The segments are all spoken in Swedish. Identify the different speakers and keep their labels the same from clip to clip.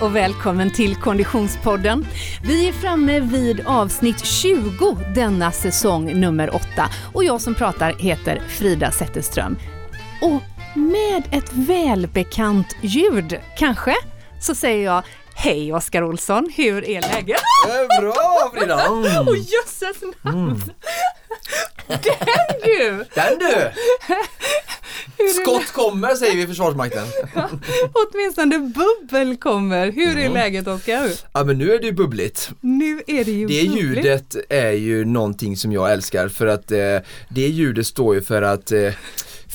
Speaker 1: och välkommen till Konditionspodden. Vi är framme vid avsnitt 20 denna säsong nummer 8 och jag som pratar heter Frida Zetterström. Och med ett välbekant ljud, kanske, så säger jag Hej Oskar Olsson, hur är läget?
Speaker 2: Bra Frida!
Speaker 1: Mm. Åh jösses namn! Mm. Den du!
Speaker 2: Den du! Skott kommer säger vi i Försvarsmakten. Ja,
Speaker 1: åtminstone bubbel kommer. Hur är mm. läget Oskar?
Speaker 2: Ja men nu är det ju bubbligt.
Speaker 1: Nu är det ju
Speaker 2: Det bubbligt. ljudet är ju någonting som jag älskar för att eh, det ljudet står ju för att eh,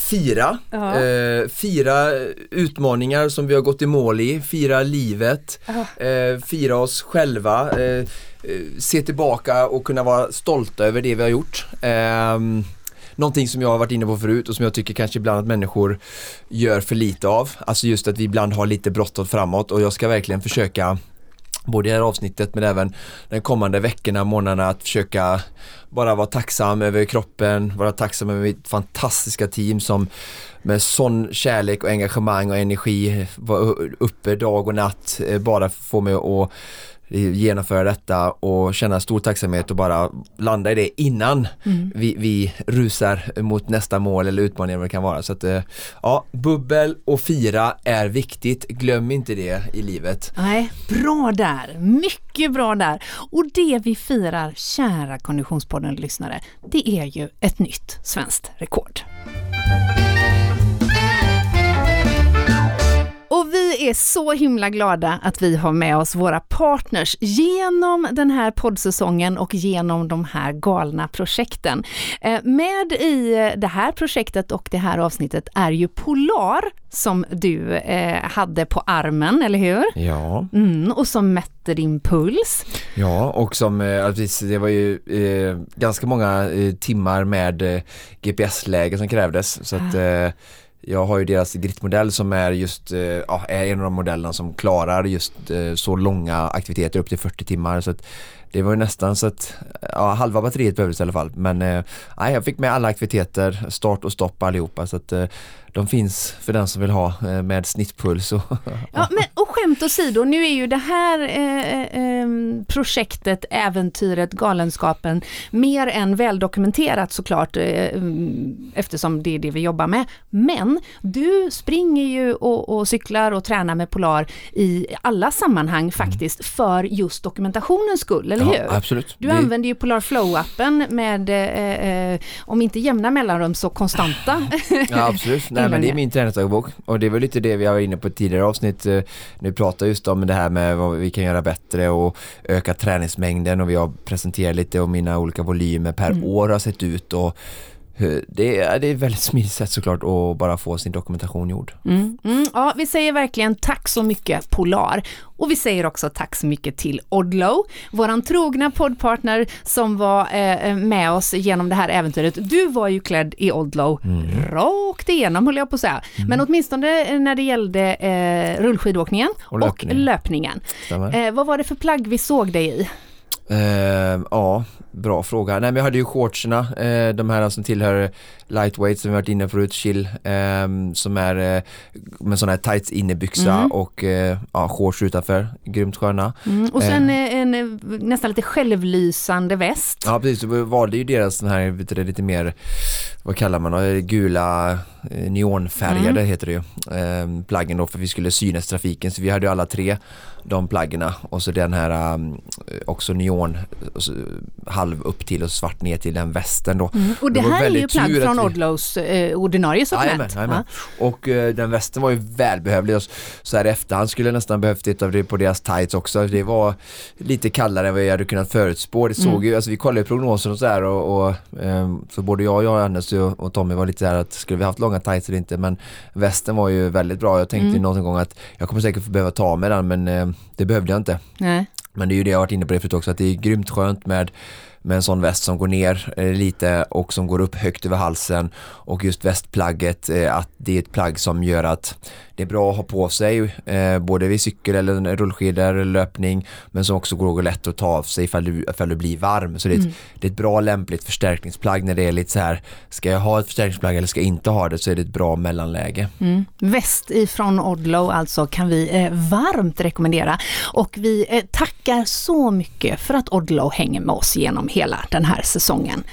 Speaker 2: fira, eh, fira utmaningar som vi har gått i mål i, fira livet, eh, fira oss själva, eh, Eh, se tillbaka och kunna vara stolta över det vi har gjort. Um, någonting som jag har varit inne på förut och som jag tycker kanske ibland att människor gör för lite av. Alltså just att vi ibland har lite bråttom framåt och jag ska verkligen försöka både i det här avsnittet men även de kommande veckorna, månaderna att försöka bara vara tacksam över kroppen, vara tacksam över mitt fantastiska team som med sån kärlek och engagemang och energi var uppe dag och natt eh, bara få mig att genomföra detta och känna stor tacksamhet och bara landa i det innan mm. vi, vi, rusar mot nästa mål eller utmaning vad det kan vara. Så att, eh, ja, bubbel och fira är viktigt. Glöm inte det i livet.
Speaker 1: Nej, bra där. Mycket bra där. Och det vi firar, kära Konditionspodden-lyssnare, det är ju ett nytt svenskt rekord. Vi är så himla glada att vi har med oss våra partners genom den här poddsäsongen och genom de här galna projekten. Eh, med i det här projektet och det här avsnittet är ju Polar som du eh, hade på armen, eller hur?
Speaker 2: Ja.
Speaker 1: Mm, och som mätte din puls.
Speaker 2: Ja, och som, eh, det var ju ganska många timmar med GPS-läge som krävdes. Så att, ah. Jag har ju deras gridmodell som är just eh, ja, är en av de modellerna som klarar just eh, så långa aktiviteter upp till 40 timmar. Så att det var ju nästan så att ja, halva batteriet behövdes i alla fall. Men eh, jag fick med alla aktiviteter, start och stopp allihopa. Så att, eh, de finns för den som vill ha eh, med snittpuls. Och,
Speaker 1: ja, men, och skämt åsido, nu är ju det här eh, eh, projektet, äventyret, galenskapen mer än väldokumenterat såklart eh, mm, eftersom det är det vi jobbar med. Men du springer ju och, och cyklar och tränar med Polar i alla sammanhang faktiskt mm. för just dokumentationens skull, eller hur?
Speaker 2: Ja, absolut.
Speaker 1: Du det... använder ju Polar Flow-appen med, eh, eh, om inte jämna mellanrum så konstanta.
Speaker 2: ja, absolut. Nej, men det är min träningsdagbok och det var lite det vi var inne på tidigare avsnitt. Eh, nu pratar just om det här med vad vi kan göra bättre och öka träningsmängden och vi har presenterat lite om mina olika volymer per mm. år har sett ut och det är, det är ett väldigt smidigt sätt såklart att bara få sin dokumentation gjord.
Speaker 1: Mm, mm, ja, vi säger verkligen tack så mycket Polar och vi säger också tack så mycket till Odlow, våran trogna poddpartner som var eh, med oss genom det här äventyret. Du var ju klädd i Odlow mm. rakt igenom höll jag på att säga, mm. men åtminstone när det gällde eh, rullskidåkningen och löpningen. Och löpningen. Eh, vad var det för plagg vi såg dig i?
Speaker 2: Uh, ja, bra fråga. Nej men jag hade ju shortserna, uh, de här som tillhör lightweight som vi varit inne förut, chill, um, som är uh, med sådana här tights innebyxa mm. och ja, shorts utanför, grymt sköna.
Speaker 1: Mm. Och sen en, en, nästan lite självlysande väst.
Speaker 2: Ja precis, vi valde ju deras den här vet du, lite mer, vad kallar man det, gula neonfärgade mm. heter det ju, um, plaggen då för vi skulle synas trafiken så vi hade ju alla tre de plaggerna och så den här um, också neon halv upp till och svart ner till den västen då.
Speaker 1: Mm. Och det, det här är ju plagg från. Odlows eh, ordinarie sortiment.
Speaker 2: Ja. Och eh, den västen var ju välbehövlig och så här i efterhand skulle jag nästan behövt ett av det på deras tights också. Det var lite kallare än vad jag hade kunnat förutspå. Det såg mm. ju, alltså vi kollade prognosen och så här och, och eh, så både jag, och Anders och, och Tommy var lite så här att skulle vi haft långa tights eller inte men västen var ju väldigt bra. Jag tänkte mm. någon gång att jag kommer säkert behöva ta med den men eh, det behövde jag inte.
Speaker 1: Nej.
Speaker 2: Men det är ju det jag har varit inne på det förut också att det är grymt skönt med med en sån väst som går ner eh, lite och som går upp högt över halsen och just västplagget eh, att det är ett plagg som gör att det är bra att ha på sig eh, både vid cykel eller rullskidor eller löpning men som också går lätt att ta av sig ifall du, ifall du blir varm. Så det är, ett, mm. det är ett bra lämpligt förstärkningsplagg när det är lite så här ska jag ha ett förstärkningsplagg eller ska jag inte ha det så är det ett bra mellanläge.
Speaker 1: Mm. Väst ifrån Odlow alltså kan vi eh, varmt rekommendera och vi eh, tackar så mycket för att Odlow hänger med oss genom hela den här säsongen.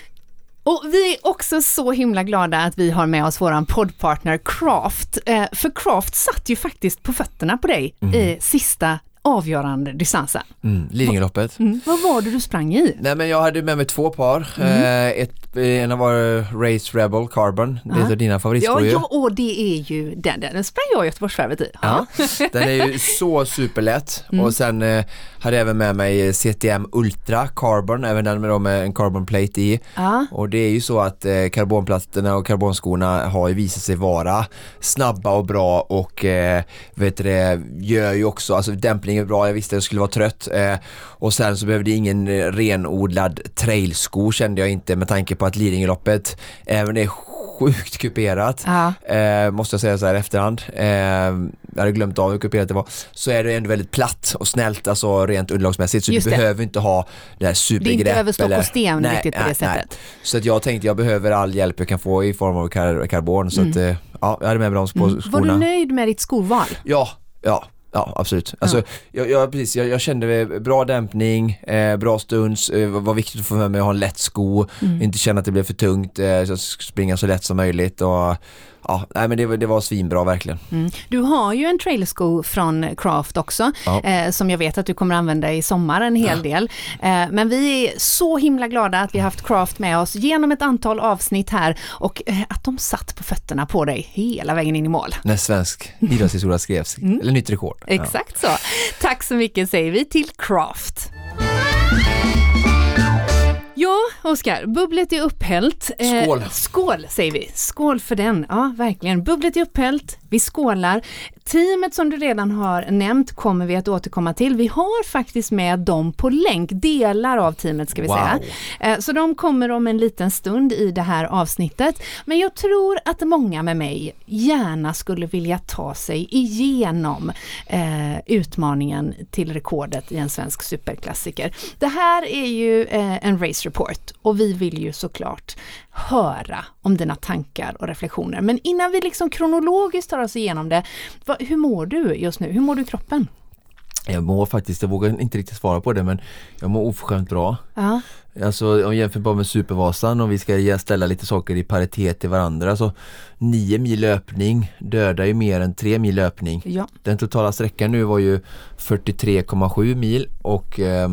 Speaker 1: Och vi är också så himla glada att vi har med oss våran poddpartner Craft. Eh, för Craft satt ju faktiskt på fötterna på dig mm. i sista avgörande distansen.
Speaker 2: Mm, Lidingöloppet. Mm.
Speaker 1: Vad var det du sprang i?
Speaker 2: Nej men jag hade med mig två par. Mm. Eh, ett, ena var Race Rebel Carbon, det är dina favoritskor
Speaker 1: Ja, ja, och det är ju den, den sprang jag Göteborgsvarvet i.
Speaker 2: Ja. den är ju så superlätt mm. och sen eh, hade jag även med mig CTM Ultra Carbon, även den med, med en carbon plate i. Ja. Och det är ju så att eh, karbonplattorna och karbonskorna har ju visat sig vara snabba och bra och eh, vet det, gör ju också, alltså dämpning är bra, jag visste att jag skulle vara trött eh, och sen så behövde ingen renodlad trailsko kände jag inte med tanke på att Lidingöloppet även är sjukt kuperat, ja. eh, måste jag säga så här i efterhand. Eh, jag hade glömt av hur kuperat det var. Så är det ändå väldigt platt och snällt, alltså rent underlagsmässigt. Så Just du det. behöver inte ha det här supergrepp. Det är inte
Speaker 1: över stock och sten nej, riktigt på det sättet. Nej.
Speaker 2: Så att jag tänkte jag behöver all hjälp jag kan få i form av kar karbon. Så mm. att, eh, ja, jag hade med mig de på mm.
Speaker 1: Var du nöjd med ditt skoval?
Speaker 2: Ja, ja. Ja absolut. Alltså, ja. jag, jag, precis, jag, jag kände bra dämpning, eh, bra stunds, eh, var viktigt med mig att ha en lätt sko, mm. inte känna att det blev för tungt, eh, så springa så lätt som möjligt och ja, nej, men det, det var svinbra verkligen. Mm.
Speaker 1: Du har ju en trailersko från Craft också, ja. eh, som jag vet att du kommer använda i sommar en hel ja. del. Eh, men vi är så himla glada att vi har haft Craft med oss genom ett antal avsnitt här och eh, att de satt på fötterna på dig hela vägen in i mål.
Speaker 2: När svensk idrottshistoria skrevs, mm. eller nytt rekord.
Speaker 1: Exakt så. Tack så mycket säger vi till Craft. Oskar, bubblet är upphällt.
Speaker 2: Eh, skål!
Speaker 1: Eh, skål säger vi. Skål för den. Ja, verkligen. Bubblet är upphällt. Vi skålar. Teamet som du redan har nämnt kommer vi att återkomma till. Vi har faktiskt med dem på länk, delar av teamet ska vi wow. säga. Eh, så de kommer om en liten stund i det här avsnittet. Men jag tror att många med mig gärna skulle vilja ta sig igenom eh, utmaningen till rekordet i en svensk superklassiker. Det här är ju eh, en race report och vi vill ju såklart höra om dina tankar och reflektioner. Men innan vi liksom kronologiskt tar oss igenom det, vad, hur mår du just nu? Hur mår du i kroppen?
Speaker 2: Jag mår faktiskt, jag vågar inte riktigt svara på det men jag mår oförskämt bra. Ja. Alltså om jämför bara med Supervasan och vi ska ställa lite saker i paritet till varandra så 9 mil löpning dödar ju mer än 3 mil löpning. Ja. Den totala sträckan nu var ju 43,7 mil och eh,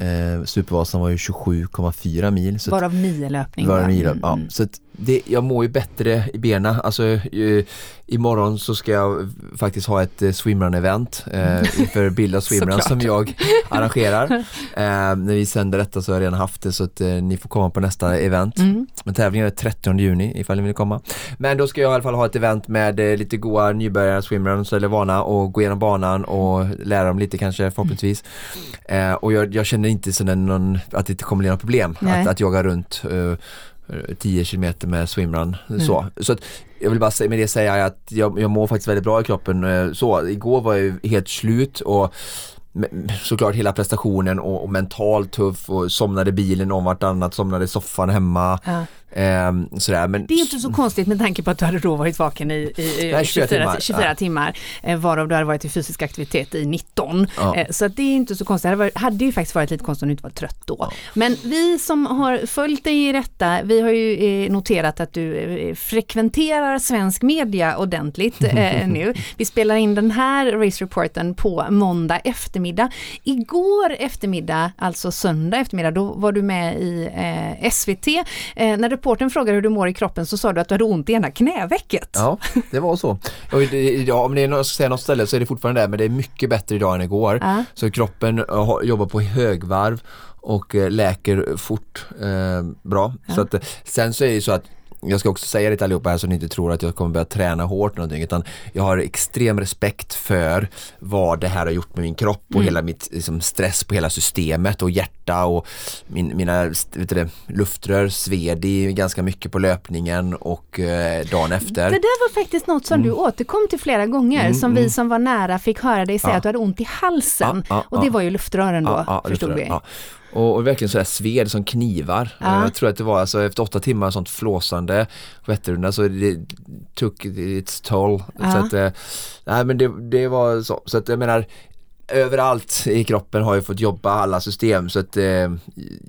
Speaker 2: Eh, Supervasan var ju 27,4 mil.
Speaker 1: Så Varav nio löpning.
Speaker 2: Varav nio löpning, ja. Mm. Så det, jag mår ju bättre i benen. Alltså, ju, imorgon så ska jag faktiskt ha ett eh, swimrun-event eh, inför Bilda Swimrun som jag arrangerar. Eh, när vi sänder detta så har jag redan haft det så att eh, ni får komma på nästa event. Mm. Men tävlingen är 30 juni ifall ni vill komma. Men då ska jag i alla fall ha ett event med lite goa nybörjare swimruns eller vana och gå igenom banan och lära dem lite kanske förhoppningsvis. Mm. och jag, jag, känner inte sådär någon, att det inte kommer bli några problem att, att jaga runt 10 km med swimrun. Mm. Så, så att jag vill bara med det säga att jag, jag mår faktiskt väldigt bra i kroppen. Eh, så, igår var jag helt slut och såklart hela prestationen och, och mentalt tuff och somnade bilen om vartannat, somnade i soffan hemma. Ja.
Speaker 1: Ehm, sådär, men... Det är inte så konstigt med tanke på att du hade då varit vaken i, i, i 24, timmar, 24 ja. timmar eh, varav du hade varit i fysisk aktivitet i 19. Ja. Eh, så det är inte så konstigt. Det hade, varit, hade ju faktiskt varit lite konstigt om du inte var trött då. Ja. Men vi som har följt dig i detta, vi har ju eh, noterat att du eh, frekventerar svensk media ordentligt eh, nu. Vi spelar in den här race reporten på måndag eftermiddag. Igår eftermiddag, alltså söndag eftermiddag, då var du med i eh, SVT när du reporten frågade hur du mår i kroppen så sa du att du hade ont i ena knävecket.
Speaker 2: Ja, det var så. Och ja, om det är något, säga något ställe så är det fortfarande det, men det är mycket bättre idag än igår. Ja. Så kroppen uh, jobbar på högvarv och uh, läker fort uh, bra. Ja. Så att, sen så är det så att jag ska också säga det till allihopa här så ni inte tror att jag kommer börja träna hårt någonting utan jag har extrem respekt för vad det här har gjort med min kropp och mm. hela mitt liksom, stress på hela systemet och hjärta och min, mina vet du, luftrör sved ganska mycket på löpningen och eh, dagen efter.
Speaker 1: Det där var faktiskt något som mm. du återkom till flera gånger mm, som vi mm. som var nära fick höra dig säga ja. att du hade ont i halsen ja, ja, och det var ju luftrören då förstod vi.
Speaker 2: Och, och verkligen sådär sved som knivar. Ja. Jag tror att det var alltså efter åtta timmar sånt flåsande Vätternrundan så det took its toll. Ja. Så att, eh, nej men det, det var så. Så att jag menar överallt i kroppen har jag fått jobba alla system så att eh,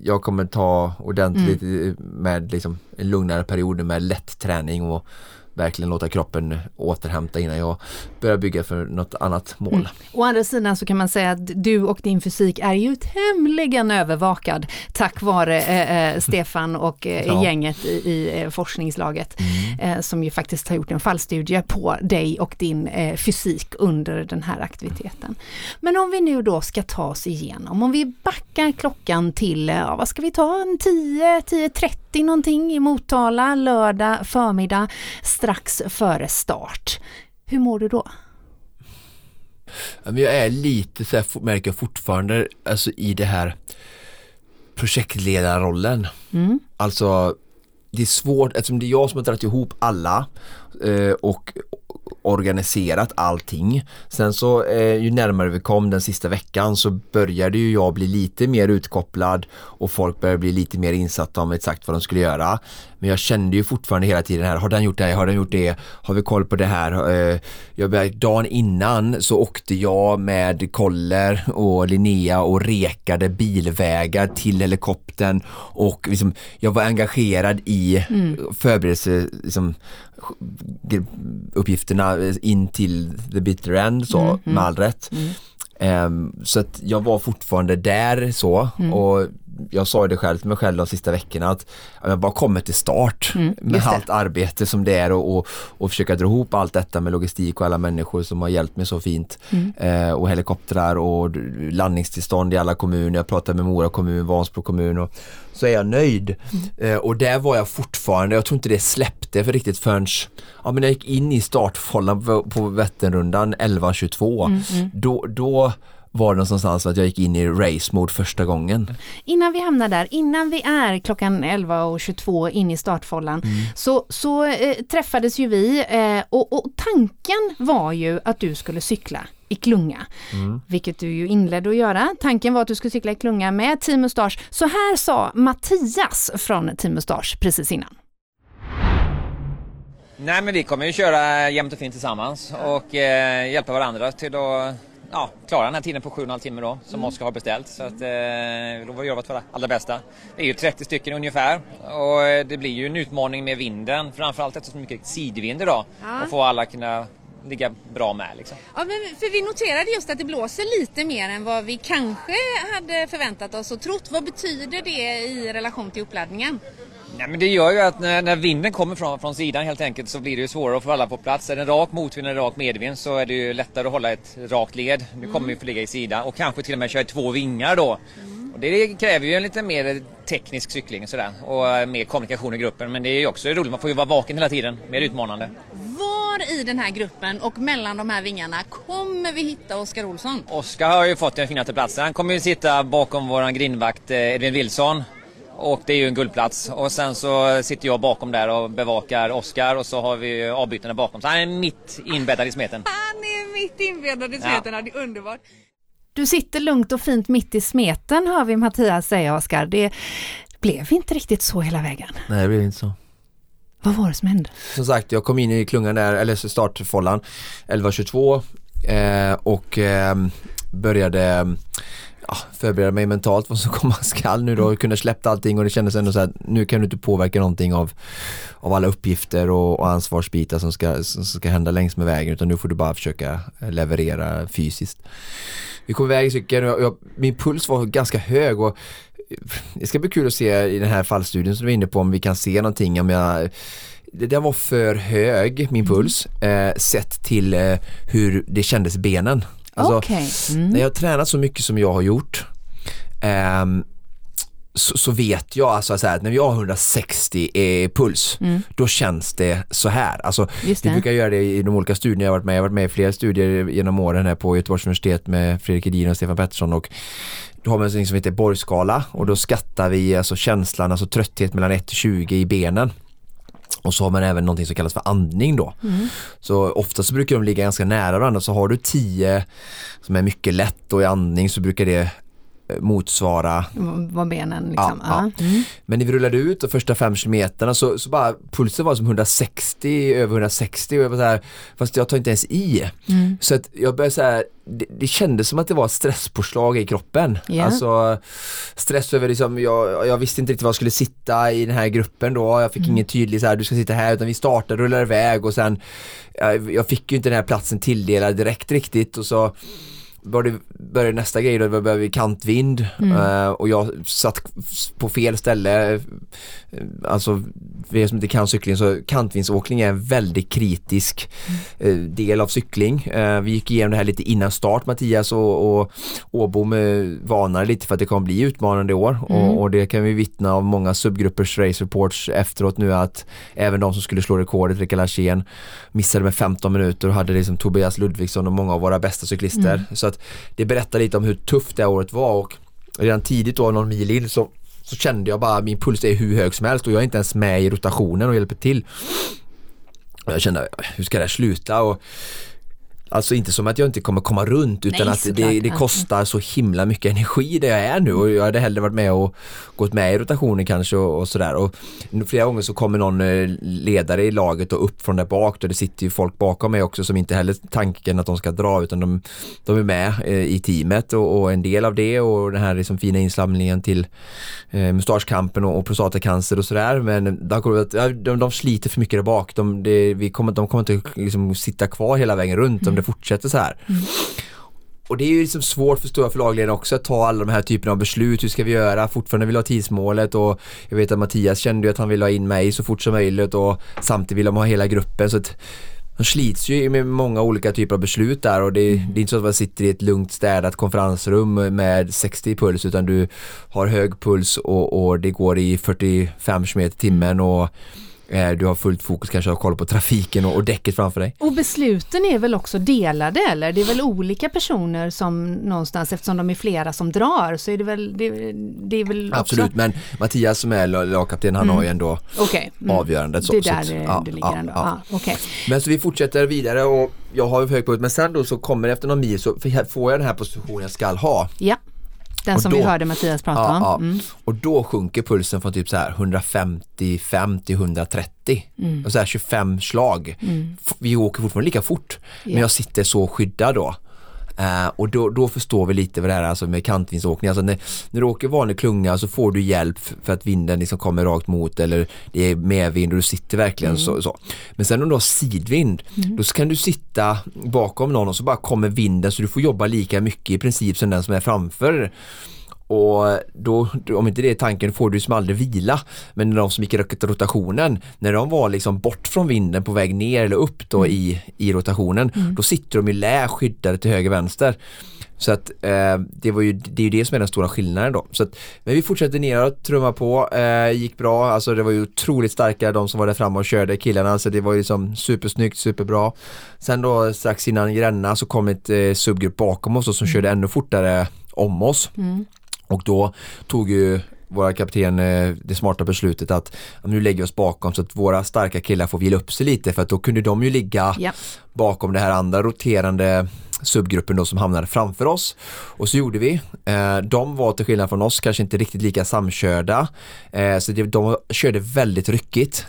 Speaker 2: jag kommer ta ordentligt mm. med liksom en lugnare period med lätt träning och verkligen låta kroppen återhämta innan jag börjar bygga för något annat mål. Mm.
Speaker 1: Å andra sidan så kan man säga att du och din fysik är ju tämligen övervakad tack vare eh, eh Stefan och eh, ja. gänget i, i eh, forskningslaget mm. eh, som ju faktiskt har gjort en fallstudie på dig och din eh, fysik under den här aktiviteten. Men om vi nu då ska ta oss igenom, om vi backar klockan till, ja, vad ska vi ta, 10, 10.30 någonting i Motala lördag förmiddag strax före start. Hur mår du då?
Speaker 2: Jag är lite så här, märker jag fortfarande, alltså i det här projektledarrollen. Mm. Alltså det är svårt eftersom det är jag som har dragit ihop alla eh, och organiserat allting. Sen så eh, ju närmare vi kom den sista veckan så började ju jag bli lite mer utkopplad och folk började bli lite mer insatta om exakt vad de skulle göra. Men jag kände ju fortfarande hela tiden här, har den gjort det, har den gjort det, har vi koll på det här? Eh, jag, dagen innan så åkte jag med Koller och Linnea och rekade bilvägar till helikoptern och liksom, jag var engagerad i mm. förberedelse, liksom, uppgifterna in till the bitter end så, mm, med all rätt. Mm. Um, så att jag var fortfarande där så mm. och jag sa det själv till mig själv de sista veckorna att jag bara kommer till start mm, med allt arbete som det är och, och, och, försöka dra ihop allt detta med logistik och alla människor som har hjälpt mig så fint mm. eh, och helikoptrar och landningstillstånd i alla kommuner. Jag pratade med Mora kommun, Vansbro kommun och så är jag nöjd. Mm. Eh, och där var jag fortfarande, jag tror inte det släppte för riktigt förrän ja, men jag gick in i startfållan på, på Vätternrundan 11.22 mm, mm. då, då var det någonstans att jag gick in i race mode första gången.
Speaker 1: Innan vi hamnar där, innan vi är klockan 11.22 in i startfållan mm. så, så eh, träffades ju vi eh, och, och, tanken var ju att du skulle cykla i klunga, mm. vilket du ju inledde att göra. Tanken var att du skulle cykla i klunga med Team Mustache. Så här sa Mattias från Team Mustache precis innan.
Speaker 3: Nej men vi kommer ju köra jämnt och fint tillsammans och eh, hjälpa varandra till att ja, klara den här tiden på 7,5 timmar då som mm. Oskar har beställt. Så att, eh, då var jag vårt allra bästa. Det är ju 30 stycken ungefär och eh, det blir ju en utmaning med vinden framförallt eftersom det är mycket sidvind idag ja. och få alla kunna ligga bra med. Liksom.
Speaker 1: Ja, men för vi noterade just att det blåser lite mer än vad vi kanske hade förväntat oss och trott. Vad betyder det i relation till uppladdningen?
Speaker 3: Nej, men det gör ju att när, när, vinden kommer från, från sidan helt enkelt så blir det ju svårare att få alla på plats. Är det en rak motvind eller rak medvind så är det ju lättare att hålla ett rakt led. Nu kommer vi få ligga i sida och kanske till och med köra två vingar då. Mm. Och det kräver ju en lite mer teknisk cykling sådär och mer kommunikation i gruppen. Men det är ju också roligt, man får ju vara vaken hela tiden, mer utmanande.
Speaker 1: Var i den här gruppen och mellan de här vingarna kommer vi hitta Oskar Olsson?
Speaker 3: Oskar har ju fått den finaste platsen. Han kommer ju sitta bakom våran grindvakt eh, Edvin Wilson och det är ju en guldplats. Och sen så sitter jag bakom där och bevakar Oskar och så har vi avbytarna bakom. Så han är mitt inbäddad i smeten.
Speaker 1: Han är mitt inbäddad i smeten, ja. det är underbart. Du sitter lugnt och fint mitt i smeten hör vi Mattias säga Oskar. Det blev inte riktigt så hela vägen.
Speaker 2: Nej det blev inte så.
Speaker 1: Vad var det som hände?
Speaker 2: Som sagt, jag kom in i klungan där, eller startfållan 11.22 eh, och eh, började ja, förbereda mig mentalt vad som komma skall nu då och kunna släppa allting och det kändes ändå så att nu kan du inte påverka någonting av, av alla uppgifter och, och ansvarsbitar som ska, som ska hända längs med vägen utan nu får du bara försöka leverera fysiskt. Vi kom iväg i cykeln och jag, min puls var ganska hög och det ska bli kul att se i den här fallstudien som du var inne på om vi kan se någonting om jag det där var för hög, min puls, eh, sett till eh, hur det kändes benen. Alltså,
Speaker 1: okay.
Speaker 2: mm. När jag har tränat så mycket som jag har gjort um, så, så vet jag alltså så här, att när vi har 160 i puls,
Speaker 1: Mm.
Speaker 2: då känns det så här. Alltså,
Speaker 1: Just
Speaker 2: vi
Speaker 1: det.
Speaker 2: brukar göra det i de olika studierna jag har varit med. Jag har varit med i flera studier genom åren här på Göteborgs universitet med Fredrik Edin och Stefan Pettersson och då har man något som heter borgskala och då skattar vi alltså känslan, alltså trötthet mellan 1 till 20 i benen. Och så har man även någonting som kallas för andning då.
Speaker 1: Mm.
Speaker 2: Så ofta så brukar de ligga ganska nära varandra. Så har du 10 som är mycket lätt och i andning så brukar det motsvara
Speaker 1: Var benen liksom.
Speaker 2: Ja,
Speaker 1: Ja. Mm.
Speaker 2: men när vi rullade ut de första fem kilometerna så, så bara pulsen var som 160, över 160 och jag var så här, fast jag tar inte ens i.
Speaker 1: Mm.
Speaker 2: Så att jag började så här, det, det kändes som att det var ett stresspåslag i kroppen.
Speaker 1: Ja.
Speaker 2: Alltså stress över liksom, jag, jag visste inte riktigt var jag skulle sitta i den här gruppen då. Jag fick ingen tydlig så här, du ska sitta här utan vi startade, rullade iväg och sen jag, jag fick ju inte den här platsen tilldelad direkt riktigt och så började, började nästa grej då, det började vi kantvind eh, och jag satt på fel ställe. Eh, Alltså för er som inte kan cykling så kantvindsåkning är en väldigt kritisk eh, del av cykling. Vi gick igenom det här lite innan start Mattias och, och Åbom varnade lite för att det kommer bli utmanande i år och, och det kan vi vittna av många subgruppers race reports efteråt nu att även de som skulle slå rekordet, Rickard Larsén, missade med 15 minuter och hade liksom Tobias Ludvigsson och många av våra bästa cyklister. Så att det berättar lite om hur tufft det här året var och redan tidigt då någon mil in så, så kände jag bara min puls är hur hög som helst och jag är inte ens med i rotationen och hjälper till. Och jag kände, hur ska det här sluta? Och, Alltså inte som att jag inte kommer komma runt utan
Speaker 1: Nej,
Speaker 2: att det, det kostar så himla mycket energi där jag är nu. Och jag hade hellre varit med och gått med i rotationen kanske och, och sådär. Och flera gånger så kommer någon eh, ledare i laget och upp från där bak. Och det sitter ju folk bakom mig också som inte heller tanken att de ska dra utan de, de är med eh, i teamet och, och en del av det och den här liksom fina insamlingen till eh, mustaschkampen och, och prostatacancer och sådär. Men de, de, de sliter för mycket där bak. De, det, vi kommer, de kommer inte liksom sitta kvar hela vägen runt om det fortsätter så här. Och det är ju liksom svårt för stora förlagledare också att ta alla de här typerna av beslut. Hur ska vi göra? Fortfarande vill ha tidsmålet och jag vet att Mattias kände ju att han ville ha in mig så fort som möjligt och samtidigt vill de ha hela gruppen. Så att de slits ju med många olika typer av beslut där och det, det är inte så att man sitter i ett lugnt städat konferensrum med 60 i puls utan du har hög puls och, och det går i 45 km i timmen och du har fullt fokus kanske har koll på trafiken och, och däcket framför dig.
Speaker 1: Och besluten är väl också delade eller? Det är väl olika personer som någonstans, eftersom de är flera som drar, så är det väl, det, det är väl
Speaker 2: Absolut,
Speaker 1: också...
Speaker 2: men Mattias som är lag- lagkapten han har ju ändå
Speaker 1: Okej. mm.
Speaker 2: avgörandet. Så,
Speaker 1: Det är
Speaker 2: så
Speaker 1: där
Speaker 2: att-
Speaker 1: det,
Speaker 2: ja,
Speaker 1: det ligger
Speaker 2: ja,
Speaker 1: ändå.
Speaker 2: ja.
Speaker 1: Ja, okej.
Speaker 2: Men så vi fortsätter vidare och jag har ju hög puls men sen då så kommer efter någon mil så får jag den här positionen jag ska ha.
Speaker 1: Ja, den
Speaker 2: Och
Speaker 1: som vi
Speaker 2: då-
Speaker 1: hörde Mattias prata
Speaker 2: Ja,
Speaker 1: om.
Speaker 2: ja.
Speaker 1: Mm.
Speaker 2: Och då sjunker pulsen från typ så här 155 till 130.
Speaker 1: Mm.
Speaker 2: Och så här 25 slag. F- Vi åker fortfarande lika fort men
Speaker 1: Ja.
Speaker 2: jag sitter så skyddad då. Eh, och då, då förstår vi lite vad det här är alltså med kantvindsåkning. Alltså när, när du åker vanlig klunga så får du hjälp för att vinden liksom kommer rakt mot eller det är medvind och du sitter verkligen så, så. Men sen om du har sidvind då kan du sitta bakom någon och så bara kommer vinden så du får jobba lika mycket i princip som den som är framför. Och då, om inte det är tanken, får du som aldrig vila. Men de som gick i rot- rotationen, när de var liksom bort från vinden på väg ner eller upp då i, i rotationen, då sitter de i lä skyddade till höger vänster. Så att eh, det, var ju, det är ju det som är den stora skillnaden då. Så att, men vi fortsätter neråt, trumma på, eh, gick bra, alltså det var ju otroligt starka de som var där framme och körde killarna, så det var ju liksom supersnyggt, superbra. Sen då strax innan Gränna så kom ett eh, subgrupp bakom oss och som körde ännu fortare om oss. Och då tog ju våra kapten eh, det smarta beslutet att nu lägger vi oss bakom så att våra starka killar får vila upp sig lite för att då kunde de ju ligga
Speaker 1: Ja.
Speaker 2: bakom det här andra roterande subgruppen då som hamnade framför oss. Och så gjorde vi. Eh, de var till skillnad från oss kanske inte riktigt lika samkörda. Eh, så de körde väldigt ryckigt.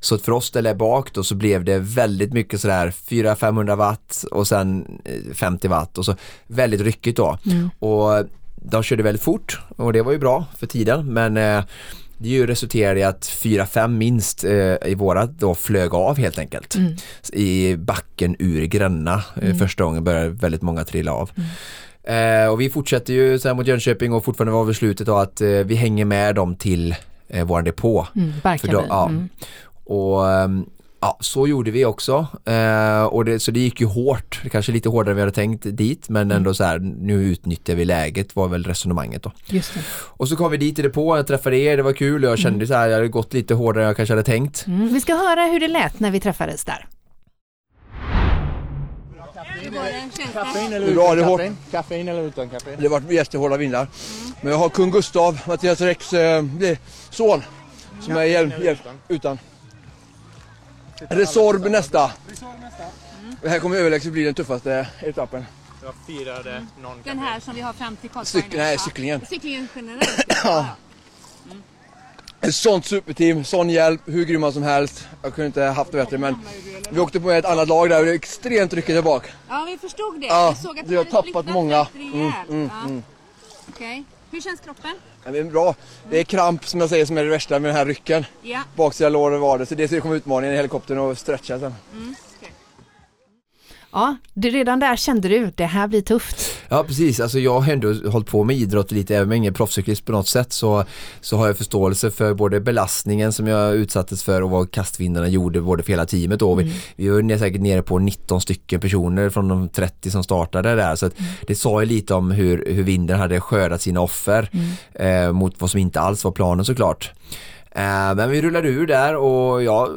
Speaker 2: Så att för oss där bak då så blev det väldigt mycket sådär 400-500 watt och sen eh, 50 watt och så väldigt ryckigt då. Och de körde väldigt fort och det var ju bra för tiden men eh, det ju resulterade i att 4-5 minst eh, i vårat då flög av helt enkelt. I backen ur Gränna. Eh, första gången började väldigt många trilla av. Eh, och vi fortsätter ju så här mot Jönköping och fortfarande var beslutet då att eh, vi hänger med dem till eh, våran depå.
Speaker 1: Mm,
Speaker 2: För då, ja.
Speaker 1: Mm.
Speaker 2: Och ehm, Ja, så gjorde vi också. Eh, och det, så det gick ju hårt, kanske lite hårdare än vi hade tänkt dit men ändå mm. så här, nu utnyttjar vi läget var väl resonemanget då.
Speaker 1: Just det.
Speaker 2: Och så kom vi dit i depå, jag träffade er, det var kul och jag kände mm. så här, jag hade gått lite hårdare än jag kanske hade tänkt.
Speaker 1: Mm. Vi ska höra hur det lät när vi träffades där.
Speaker 4: Kaffe in eller utan kaffe? Kaffe in eller utan kaffe? Det har varit jättehårda vindar. Mm. Men jag har kung Gustav, Mattias Rex eh, son, som är hjälp, hjälp utan. Resorb nästa. Mm. Det här kommer överlägset bli den tuffaste etappen.
Speaker 5: Jag firade
Speaker 1: någon Den här som vi har fram till
Speaker 4: Karlsborg? Cyk nej, cyklingen.
Speaker 1: Cyklingen generellt? ja.
Speaker 4: Mm. Ett sånt superteam, sån hjälp, hur grymma som helst. Jag kunde inte haft det bättre men vi åkte på ett annat lag där och det är extremt ryckigt där bak.
Speaker 1: Ja, vi förstod det.
Speaker 4: Ja, vi såg att vi har tappat många.
Speaker 1: Mm, mm, ja. mm. Okej. Okay. Hur känns kroppen?
Speaker 4: Ja, det är bra. Det är kramp som jag säger som är det värsta med den här rycken.
Speaker 1: Ja.
Speaker 4: Baksida lår och vader. Så det ska komma utmaningen i helikoptern och stretcha sen. Mm.
Speaker 1: Ja, det redan där kände du, det här blir tufft.
Speaker 2: Ja precis, alltså jag har ändå hållit på med idrott lite, även om jag är ingen proffscyklist på något sätt så, så har jag förståelse för både belastningen som jag utsattes för och vad kastvindarna gjorde både för hela teamet då. Mm. Vi, vi var säkert nere på 19 stycken personer från de 30 som startade där så mm. det sa ju lite om hur, hur vinden hade skördat sina offer mm. eh, mot vad som inte alls var planen såklart. Eh, men vi rullade ur där och ja,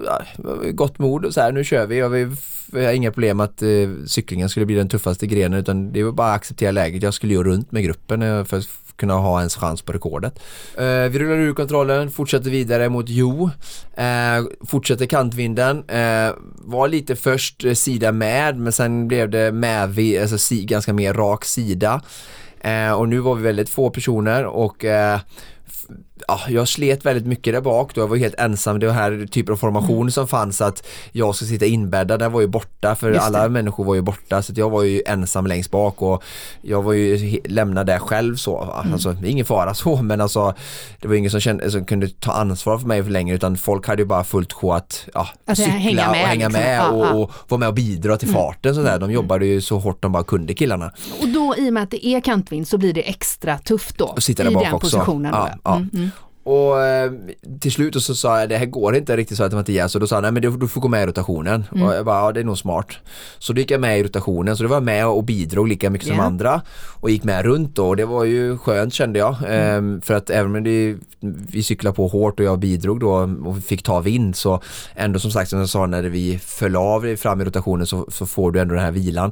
Speaker 2: gott mod och så här, nu kör vi och vi jag har inga problem att eh, cyklingen skulle bli den tuffaste grenen utan det var bara att acceptera läget. Jag skulle ju runt med gruppen eh, för att kunna ha ens chans på rekordet. Vi rullar ur kontrollen, fortsätter vidare mot Jo. Fortsätter kantvinden. Var lite först sida med men sen blev det med, alltså ganska mer rak sida. Och nu var vi väldigt få personer och ja, jag slet väldigt mycket där bak då, jag var helt ensam, det var här typen av formation mm. som fanns att jag ska sitta inbäddad, den var ju borta för alla människor var ju borta så jag var ju ensam längst bak och jag var ju lämnad där själv så, mm. alltså ingen fara så men alltså det var ingen som, kände, som kunde ta ansvar för mig för länge utan folk hade ju bara fullt sjå att ja,
Speaker 1: alltså, cykla hänga med,
Speaker 2: och hänga
Speaker 1: liksom.
Speaker 2: med och, och, och vara med och bidra till mm. farten sådär. de mm. jobbade ju så hårt de bara kunde killarna.
Speaker 1: Och då i och med att det är kantvind så blir det extra tufft då?
Speaker 2: Och sitta där bak den också.
Speaker 1: positionen.
Speaker 2: Ja, ja. Mm, mm. Och eh, till slut så sa jag det här går inte riktigt så att Mattias och då sa han nej men du, du får gå med i rotationen. Mm. Och jag bara ja det är nog smart. Så då gick jag med i rotationen så det var med och bidrog lika mycket yeah. som andra och gick med runt då och det var ju skönt kände jag. Mm. Ehm, för att även om det, vi cyklade på hårt och jag bidrog då och fick ta vind så ändå som sagt som jag sa när vi föll av fram i rotationen så, så får du ändå den här vilan.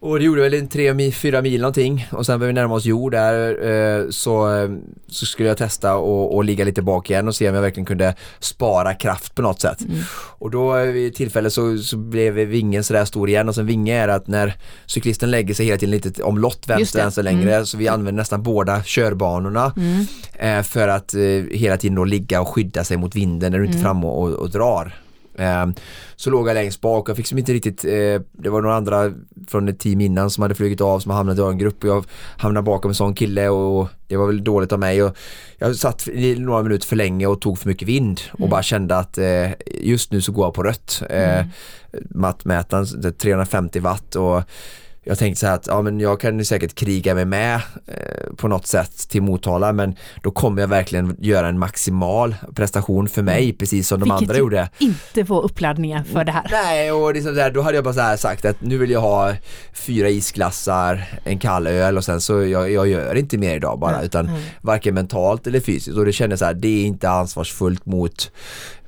Speaker 2: Och det gjorde väl en tre, fyra mil någonting och sen började vi närma oss jord där eh, så, eh, så skulle jag testa och, och ligga lite bak igen och se om jag verkligen kunde spara kraft på något sätt. Mm. Och då eh, vid tillfälle så, så blev vingen sådär stor igen och sen vinge är att när cyklisten lägger sig hela tiden lite omlott vänster, vänster längre mm. så vi använder nästan båda körbanorna mm. för att hela tiden då ligga och skydda sig mot vinden när du inte är mm. framme och, och drar. Ehm, så låg jag längst bak, jag fick som inte riktigt, eh, det var några andra från ett team innan som hade flugit av som hamnat i en grupp och jag hamnade bakom en sån kille och det var väl dåligt av mig och jag satt i några minuter för länge och tog för mycket vind och mm. bara kände att eh, just nu så går jag på rött. Eh, mm. Mattmätaren 350 watt och jag tänkte så här att ja, men jag kan säkert kriga mig med eh, på något sätt till Motala men då kommer jag verkligen göra en maximal prestation för mig mm. precis som de
Speaker 1: Vilket
Speaker 2: andra gjorde.
Speaker 1: inte få uppladdningar för det här.
Speaker 2: Nej och liksom där, då hade jag bara så här sagt att nu vill jag ha fyra isglassar, en kall öl och sen så jag, jag gör inte mer idag bara mm. utan mm. varken mentalt eller fysiskt och det kändes så här det är inte ansvarsfullt mot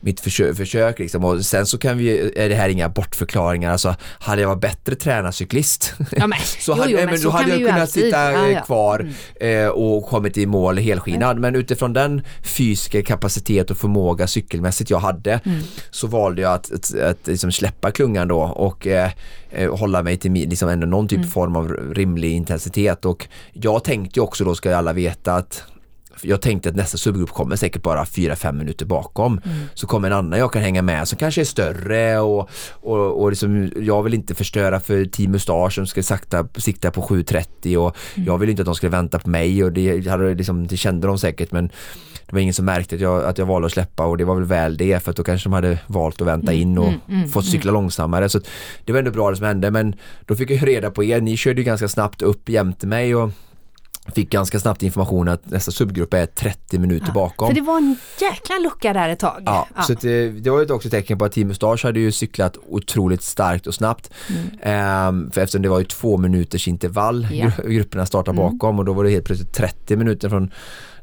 Speaker 2: mitt försök, försök liksom. och sen så kan vi, är det här inga bortförklaringar, alltså hade jag varit bättre tränarcyklist
Speaker 1: ja, men,
Speaker 2: så hade, jo, jo, men då hade jag kunnat alltid. sitta ja, ja. kvar mm. eh, och kommit i mål helskinnad mm. men utifrån den fysiska kapacitet och förmåga cykelmässigt jag hade mm. så valde jag att, att, att liksom släppa klungan då och eh, eh hålla mig till liksom ändå någon typ mm. form av rimlig intensitet och jag tänkte ju också då ska alla veta att jag tänkte att nästa subgrupp kommer säkert bara 4-5 minuter bakom. Mm. Så kommer en annan jag kan hänga med som kanske är större och, och, och liksom, jag vill inte förstöra för Team Mustache som ska sakta, sikta på 7.30 och mm. jag vill inte att de skulle vänta på mig och det, hade liksom, det kände de säkert men det var ingen som märkte att jag, att jag valde att släppa och det var väl väl det för att då kanske de hade valt att vänta in och mm, mm, fått cykla mm. långsammare så det var ändå bra det som hände men då fick jag reda på er, ni körde ju ganska snabbt upp jämte mig och fick ganska snabbt information att nästa subgrupp är 30 minuter
Speaker 1: Ja,
Speaker 2: bakom.
Speaker 1: För det var en jäkla lucka där ett tag.
Speaker 2: Ja, så att det, det var ju också ett tecken på att Team Mustache hade ju cyklat otroligt starkt och snabbt. Ehm, för eftersom det var ju två minuters intervall
Speaker 1: Ja.
Speaker 2: gru- grupperna startade bakom och då var det helt plötsligt 30 minuter från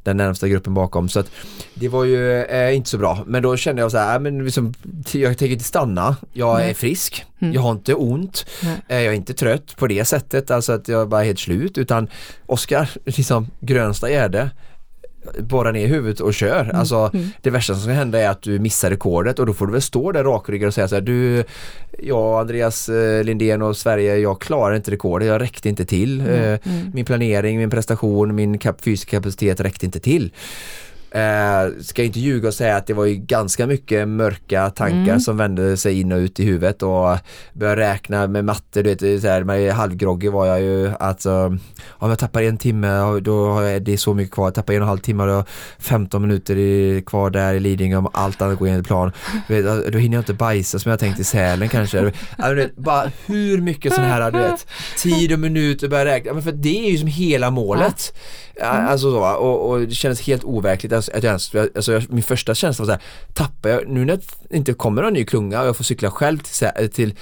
Speaker 2: den närmsta gruppen bakom. Så att det var ju eh, inte så bra. Men då kände jag så här, äh, men liksom, jag tänker inte stanna. Jag är frisk, jag har inte ont, eh, jag är inte trött på det sättet, alltså att jag bara är helt slut. Utan Oskar, liksom Grönsta Gärde, borra ner huvudet och kör. Alltså det värsta som ska hända är att du missar rekordet och då får du väl stå där rakryggad och säga så här, du, jag Andreas eh, Lindén och Sverige, jag klarar inte rekordet, jag räckte inte till. Eh, Min planering, min prestation, min fysiska kapacitet räckte inte till. Eh, ska inte ljuga och säga att det var ju ganska mycket mörka tankar som vände sig in och ut i huvudet och började räkna med matte, du vet, så här, med halvgroggig var jag ju alltså om jag tappar en timme då har jag, det är så mycket kvar, jag tappar en och en halv timme och då har jag 15 minuter kvar där i Lidingö om allt annat går enligt plan. Vet, då hinner jag inte bajsa som jag tänkt i Sälen kanske. Alltså, vet, bara hur mycket sån här, du vet, tid och minuter börja räkna, för det är ju som hela målet. Ja, Alltså så, och, och det kändes helt overkligt alltså, att jag alltså, jag- min första känsla var så här, tappar jag, nu när det inte kommer någon ny klunga och jag får cykla själv till, till,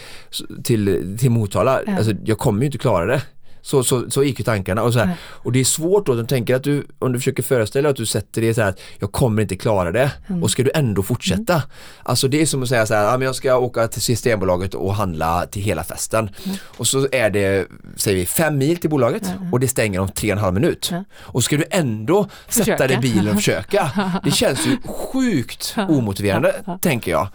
Speaker 2: till, till Motala,
Speaker 1: Ja.
Speaker 2: alltså jag kommer ju inte klara det. Så, så, så gick ju tankarna och, så här, och det är svårt då, att tänker att du, om du försöker föreställa att du sätter det så här att jag kommer inte klara det och ska du ändå fortsätta. Alltså det är som att säga så här, ja, men jag ska åka till Systembolaget och handla till hela festen. Och så är det, säger vi, fem mil till bolaget och det stänger om tre och en halv minut. Och ska du ändå sätta
Speaker 1: Försöka.
Speaker 2: dig i bilen och försöka. Det känns ju sjukt omotiverande, tänker jag.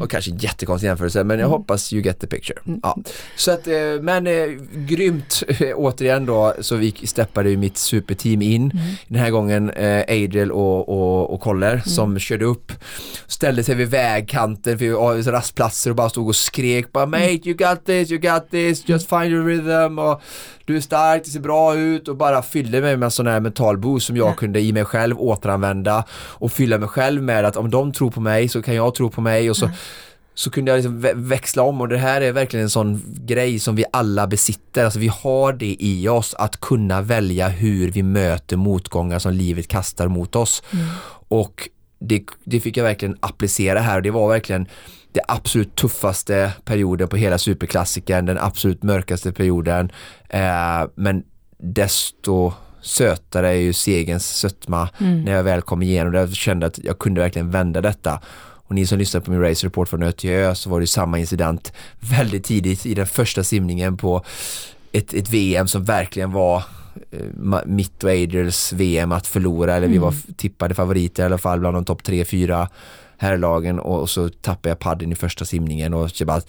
Speaker 2: Och kanske jättekonstig jämförelse, men jag hoppas you get the picture. Ja. Så att, eh, men eh, grymt återigen då, så vi steppade ju mitt superteam in. Den här gången eh, Adriel och, och, och Koller som körde upp, ställde sig vid vägkanten ja, vid rastplatser och bara stod och skrek bara Mate you got this, you got this, just find your rhythm och du är stark, det ser bra ut. Och bara fyllde mig med en sån här mental boost som jag
Speaker 1: Ja.
Speaker 2: kunde i mig själv återanvända och fylla mig själv med att om de tror på mig så kan jag tro på mig och så så kunde jag liksom vä- växla om och det här är verkligen en sån grej som vi alla besitter. Alltså vi har det i oss att kunna välja hur vi möter motgångar som livet kastar mot oss. Och det, det fick jag verkligen applicera här och det var verkligen det absolut tuffaste perioden på hela superklassikern, den absolut mörkaste perioden. Eh, men desto sötare är ju segens sötma när jag väl kom igenom det. Jag kände att jag kunde verkligen vända detta. Och ni som lyssnade på min race report från Ö till Ö så var det samma incident väldigt tidigt i den första simningen på ett, ett VM som verkligen var eh, mitt och Adriels VM att förlora. Eller vi var f- tippade favoriter i alla fall bland de topp 3-4 herrlagen. Och, och så tappade jag padden i första simningen och så bara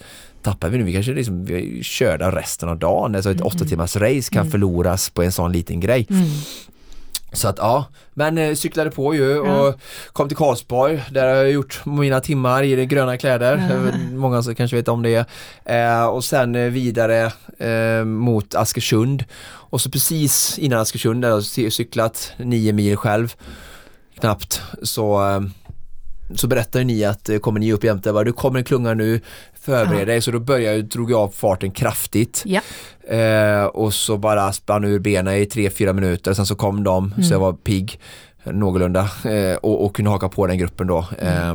Speaker 2: tappar vi nu, vi kanske liksom, vi är körda resten av dagen, alltså ett åtta timmars race kan förloras på en sån liten grej. Så att ja, men eh, cyklade på ju och kom till Karlsborg där har jag gjort mina timmar i gröna kläder. Eh, Många som kanske vet om det. Eh, och sen eh, vidare eh, mot Askersund. Och så precis innan Askersund där jag cyklat nio mil själv knappt så eh, så berättar ni att eh, kommer ni upp jämte, du kommer en klunga nu, förbered
Speaker 1: Ja.
Speaker 2: dig. Så då började drog jag av farten kraftigt.
Speaker 1: Ja.
Speaker 2: Eh, och så bara spann ur benen i 3-4 minuter, sen så kom de, så jag var pigg någorlunda eh, och, och kunde haka på den gruppen då. Eh,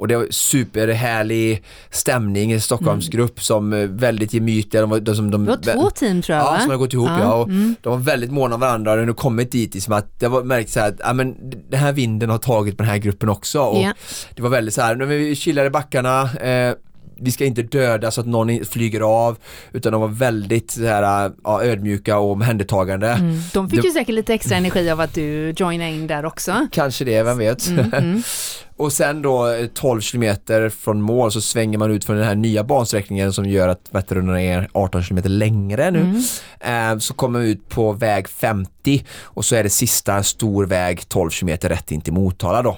Speaker 2: och det var superhärlig stämning, en Stockholmsgrupp som eh, väldigt gemytliga. De var, de, de,
Speaker 1: Det var två team tror jag
Speaker 2: Ja,
Speaker 1: va?
Speaker 2: som har gått ihop
Speaker 1: Ja,
Speaker 2: ja. och
Speaker 1: mm.
Speaker 2: De var väldigt måna om varandra och nu kommit dit i som att det var märkt så här att ja, men den här vinden har tagit på den här gruppen också och
Speaker 1: Ja.
Speaker 2: det var väldigt så här, när vi chillar i backarna eh, vi ska inte döda så att någon flyger av utan de var väldigt så här, ja, ödmjuka och omhändertagande.
Speaker 1: Mm. De fick ju säkert lite extra energi av att du joinade in där också.
Speaker 2: Kanske det, vem vet.
Speaker 1: Mm, mm.
Speaker 2: och sen då eh, 12 kilometer från mål så svänger man ut från den här nya bansträckningen som gör att Vätternrundan är 18 kilometer längre nu.
Speaker 1: Mm.
Speaker 2: Eh, så kommer vi ut på väg 50 och så är det sista stor väg 12 kilometer rätt in till Motala då.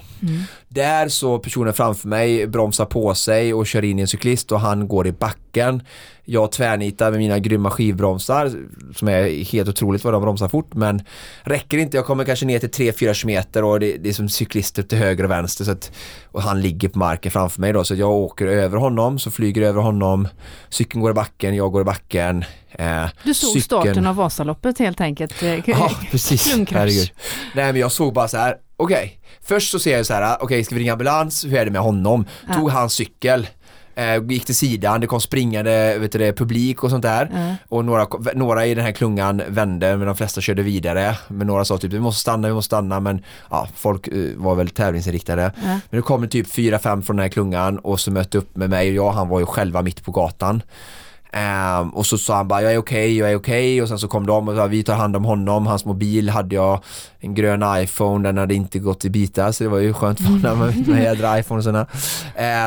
Speaker 2: Där så personen framför mig bromsar på sig och kör in i en cyklist och han går i backen. Jag tvärnitar med mina grymma skivbromsar som är helt otroligt vad de bromsar fort men räcker inte. Jag kommer kanske ner till 3-4 meter och det, det, är som cyklister till höger och vänster så att, och han ligger på marken framför mig då så jag åker över honom så flyger över honom. Cykeln går i backen, jag går i backen.
Speaker 1: Eh, du såg cykeln... starten av Vasaloppet helt enkelt?
Speaker 2: Ja precis, herregud. Nej men jag såg bara så här, okej, okay. först så ser jag så här, okej okay, ska vi ringa ambulans, hur är det med honom? Ja. Tog hans cykel eh, gick till sidan, det kom springande vet du, publik och sånt där. Mm. Och några, några i den här klungan vände men de flesta körde vidare. Men några sa typ vi måste stanna, vi måste stanna men ja, folk uh, var väl tävlingsinriktade. Mm. Men det kom typ fyra, fem från den här klungan och så mötte upp med mig och jag, han var ju själva mitt på gatan. Um, och så sa han bara jag är okej, okay, jag är okej okay. och sen så kom de och sa vi tar hand om honom, hans mobil hade jag en grön iPhone, den hade inte gått i bitar så det var ju skönt för honom med, med jädra iPhone och sådana.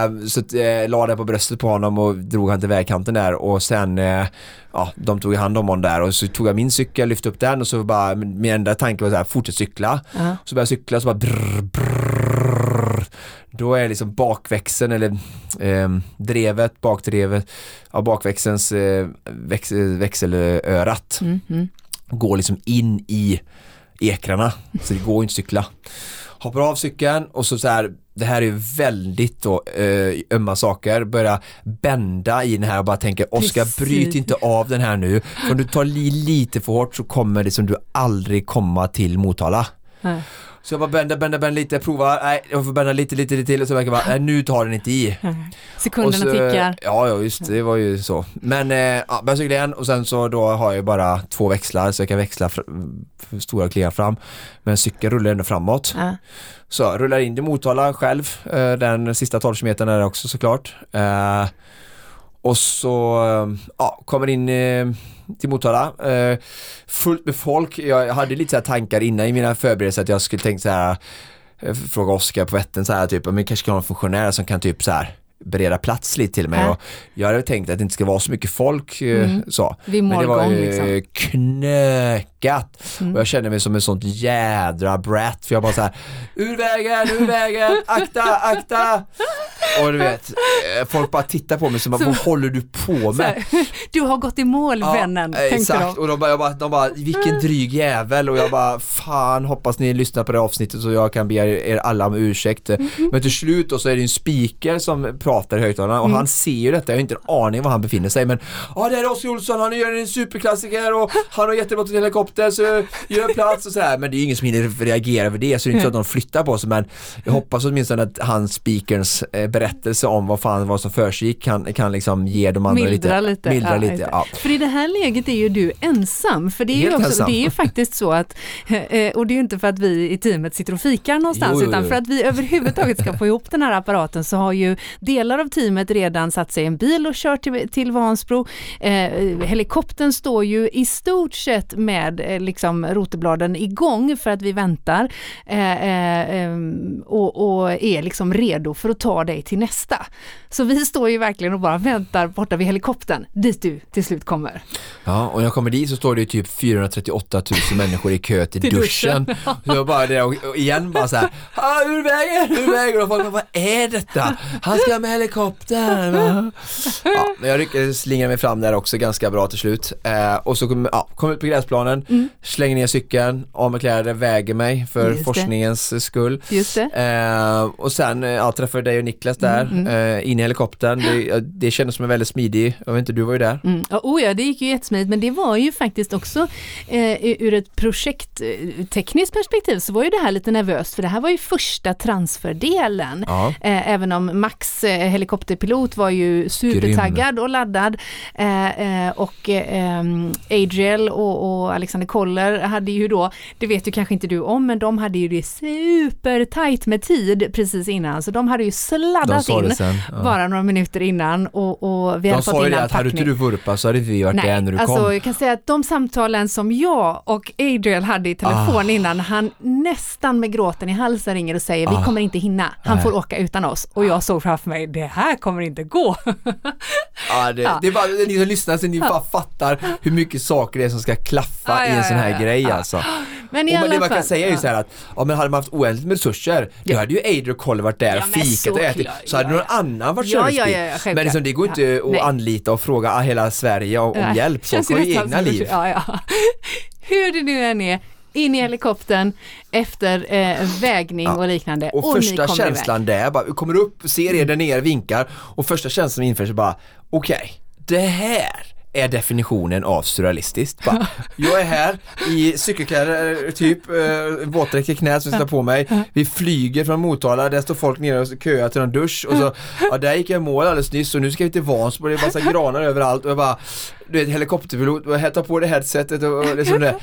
Speaker 2: Um, så uh, la det på bröstet på honom och drog han till vägkanten där och sen uh, ja, de tog hand om honom där och så tog jag min cykel, lyfte upp den och så bara min enda tanke var så här, fortsätt cykla. Uh -huh. Så började jag cykla så bara brrr, brrr, då är liksom bakväxeln eller eh, drevet, bakdrevet, ja, bakväxelns eh, väx, växelörat mm, mm. går liksom in i ekrarna så det går inte att cykla. Hoppar av cykeln och så, så här, det här är väldigt då, eh, ömma saker, börja bända i den här och bara tänker Oskar bryt inte av den här nu, för om du tar li lite för hårt så kommer det som du aldrig komma till Motala. Nej. Så jag bara bänder, bänder, bänder lite, provar, nej jag får bända lite, lite, lite till och så verkar bara, nej nu tar den inte i.
Speaker 1: Sekunderna så, tickar.
Speaker 2: Ja, ja just det var ju så. Men eh, ja, börjar cykla igen och sen så då har jag bara två växlar så jag kan växla stora kliar fram. Men cykeln rullar ändå framåt. Ja. Så jag rullar in till Motala själv, eh, den sista 12 km där också såklart. Eh, och så eh, ja, kommer in eh, till Motala. Eh, fullt med folk. Jag hade lite så tankar innan i mina förberedelser att jag skulle tänka så här fråga Oskar på Vättern så här typ, men kanske kan ha en funktionär som kan typ så här bereda plats lite till mig. Äh. Och jag hade tänkt att det inte ska vara så mycket folk. Mm. Så.
Speaker 1: Men
Speaker 2: det var
Speaker 1: ju liksom.
Speaker 2: Knökat. Mm. Och jag kände mig som en sånt jädra brat för jag bara så här, ur vägen, ur vägen, akta, akta. Och du vet, eh, folk bara tittar på mig som vad håller du på med?
Speaker 1: du har gått i mål ja, vännen,
Speaker 2: Exakt, de. och de bara, jag bara, de bara, vilken dryg jävel och jag bara, fan hoppas ni lyssnar på det avsnittet så jag kan be er alla om ursäkt. Mm -hmm. Men till slut då så är det en speaker som pratar i högtalarna och mm. han ser ju detta, jag har inte en aning var han befinner sig men ja det är Oskar Olsson, han gör en superklassiker och han har jättebra till helikopter så gör plats och sådär men det är ju ingen som hinner reagera över det så det är inte så att de flyttar på sig. Men jag hoppas åtminstone att han speakerns eh, berättelse om vad fan vad som försiggick kan, kan liksom ge de andra
Speaker 1: mildra lite,
Speaker 2: lite mildra ja, lite ja.
Speaker 1: För i det här läget är ju du ensam. För det är ju också, det är faktiskt så att eh, och det är ju inte för att vi i teamet sitter och fikar någonstans jo, jo, jo. utan för att vi överhuvudtaget ska få ihop den här apparaten så har ju delar av teamet redan satt sig i en bil och kört till, till Vansbro. Eh, helikoptern står ju i stort sett med eh, liksom rotebladen igång för att vi väntar eh, eh ehm, och, och, är liksom redo för att ta dig till nästa. Så vi står ju verkligen och bara väntar borta vid helikoptern dit du till slut kommer.
Speaker 2: Ja, och när jag kommer dit så står det typ 438 000 människor i kö till, till duschen. duschen. så jag bara det och igen bara så här, ah, ur vägen, ur vägen och folk bara, vad är detta? Han ska med helikoptern. Ja, men jag lyckades slingra mig fram där också ganska bra till slut. Eh, och så kom, ja, kom ut på gräsplanen, mm. slänger ner cykeln, av med kläder, väger mig för Just forskningens
Speaker 1: det.
Speaker 2: skull. Eh, och sen eh, ja, träffade dig och Niklas där. Mm, mm. Eh, in i helikoptern. Det, det kändes som en väldigt smidig, jag vet inte, du var ju där.
Speaker 1: Mm. Oh ja, det gick ju jättesmidigt men det var ju faktiskt också eh, ur ett projekttekniskt perspektiv så var ju det här lite nervöst för det här var ju första transferdelen. Ja. Eh, även om Max eh, helikopterpilot var ju supertaggad Grym. och laddad eh, eh, och ehm, Adriel och, och, Alexander Koller hade ju då, det vet ju kanske inte du om, men de hade ju det supertajt med tid precis innan så de hade ju sladdat in ja. bara några minuter innan och, och vi
Speaker 2: de
Speaker 1: hade fått in
Speaker 2: De sa ju att hade inte du vurpat så hade vi varit Nej, där när du
Speaker 1: alltså,
Speaker 2: kom.
Speaker 1: Jag kan säga att de samtalen som jag och Adriel hade i telefon ah. innan, han nästan med gråten i halsen ringer och säger ah. vi kommer inte hinna, han Nej. får åka utan oss. Och jag såg framför mig, det här kommer inte gå.
Speaker 2: ja, det, ja. det är bara, ni som lyssnar så ni bara fattar hur mycket saker det är som ska klaffa ja, i en sån här grej alltså. Men, i och, men det man kan säga är ju så här att, ja men hade man haft oändligt med resurser, då hade ju Adriel och Kolle varit där och fikat och ätit. så hade
Speaker 1: ja,
Speaker 2: någon
Speaker 1: ja.
Speaker 2: annan varit
Speaker 1: Ja, ja, ja, självklart.
Speaker 2: Men liksom, det går inte
Speaker 1: Ja,
Speaker 2: att anlita och fråga hela Sverige om, om hjälp. Folk har ju egna liv.
Speaker 1: Ja, ja. Hur det nu än är, in i helikoptern efter eh, vägning
Speaker 2: Ja.
Speaker 1: och liknande.
Speaker 2: Och
Speaker 1: ni
Speaker 2: första känslan där, bara, vi kommer upp, ser er där nere, vinkar och första känslan inför sig bara, okej, det här är definitionen av surrealistiskt. Bara, jag är här i cykelkläder, eh, typ, eh, våtdräkt i knät som jag ska på mig. Vi flyger från Motala, där står folk nere och köar till en dusch och så, ja där gick jag i mål alldeles nyss och nu ska vi till Vansbro, det är massa granar överallt och jag bara, du vet helikopterpilot och tar på det headsetet och, och liksom det.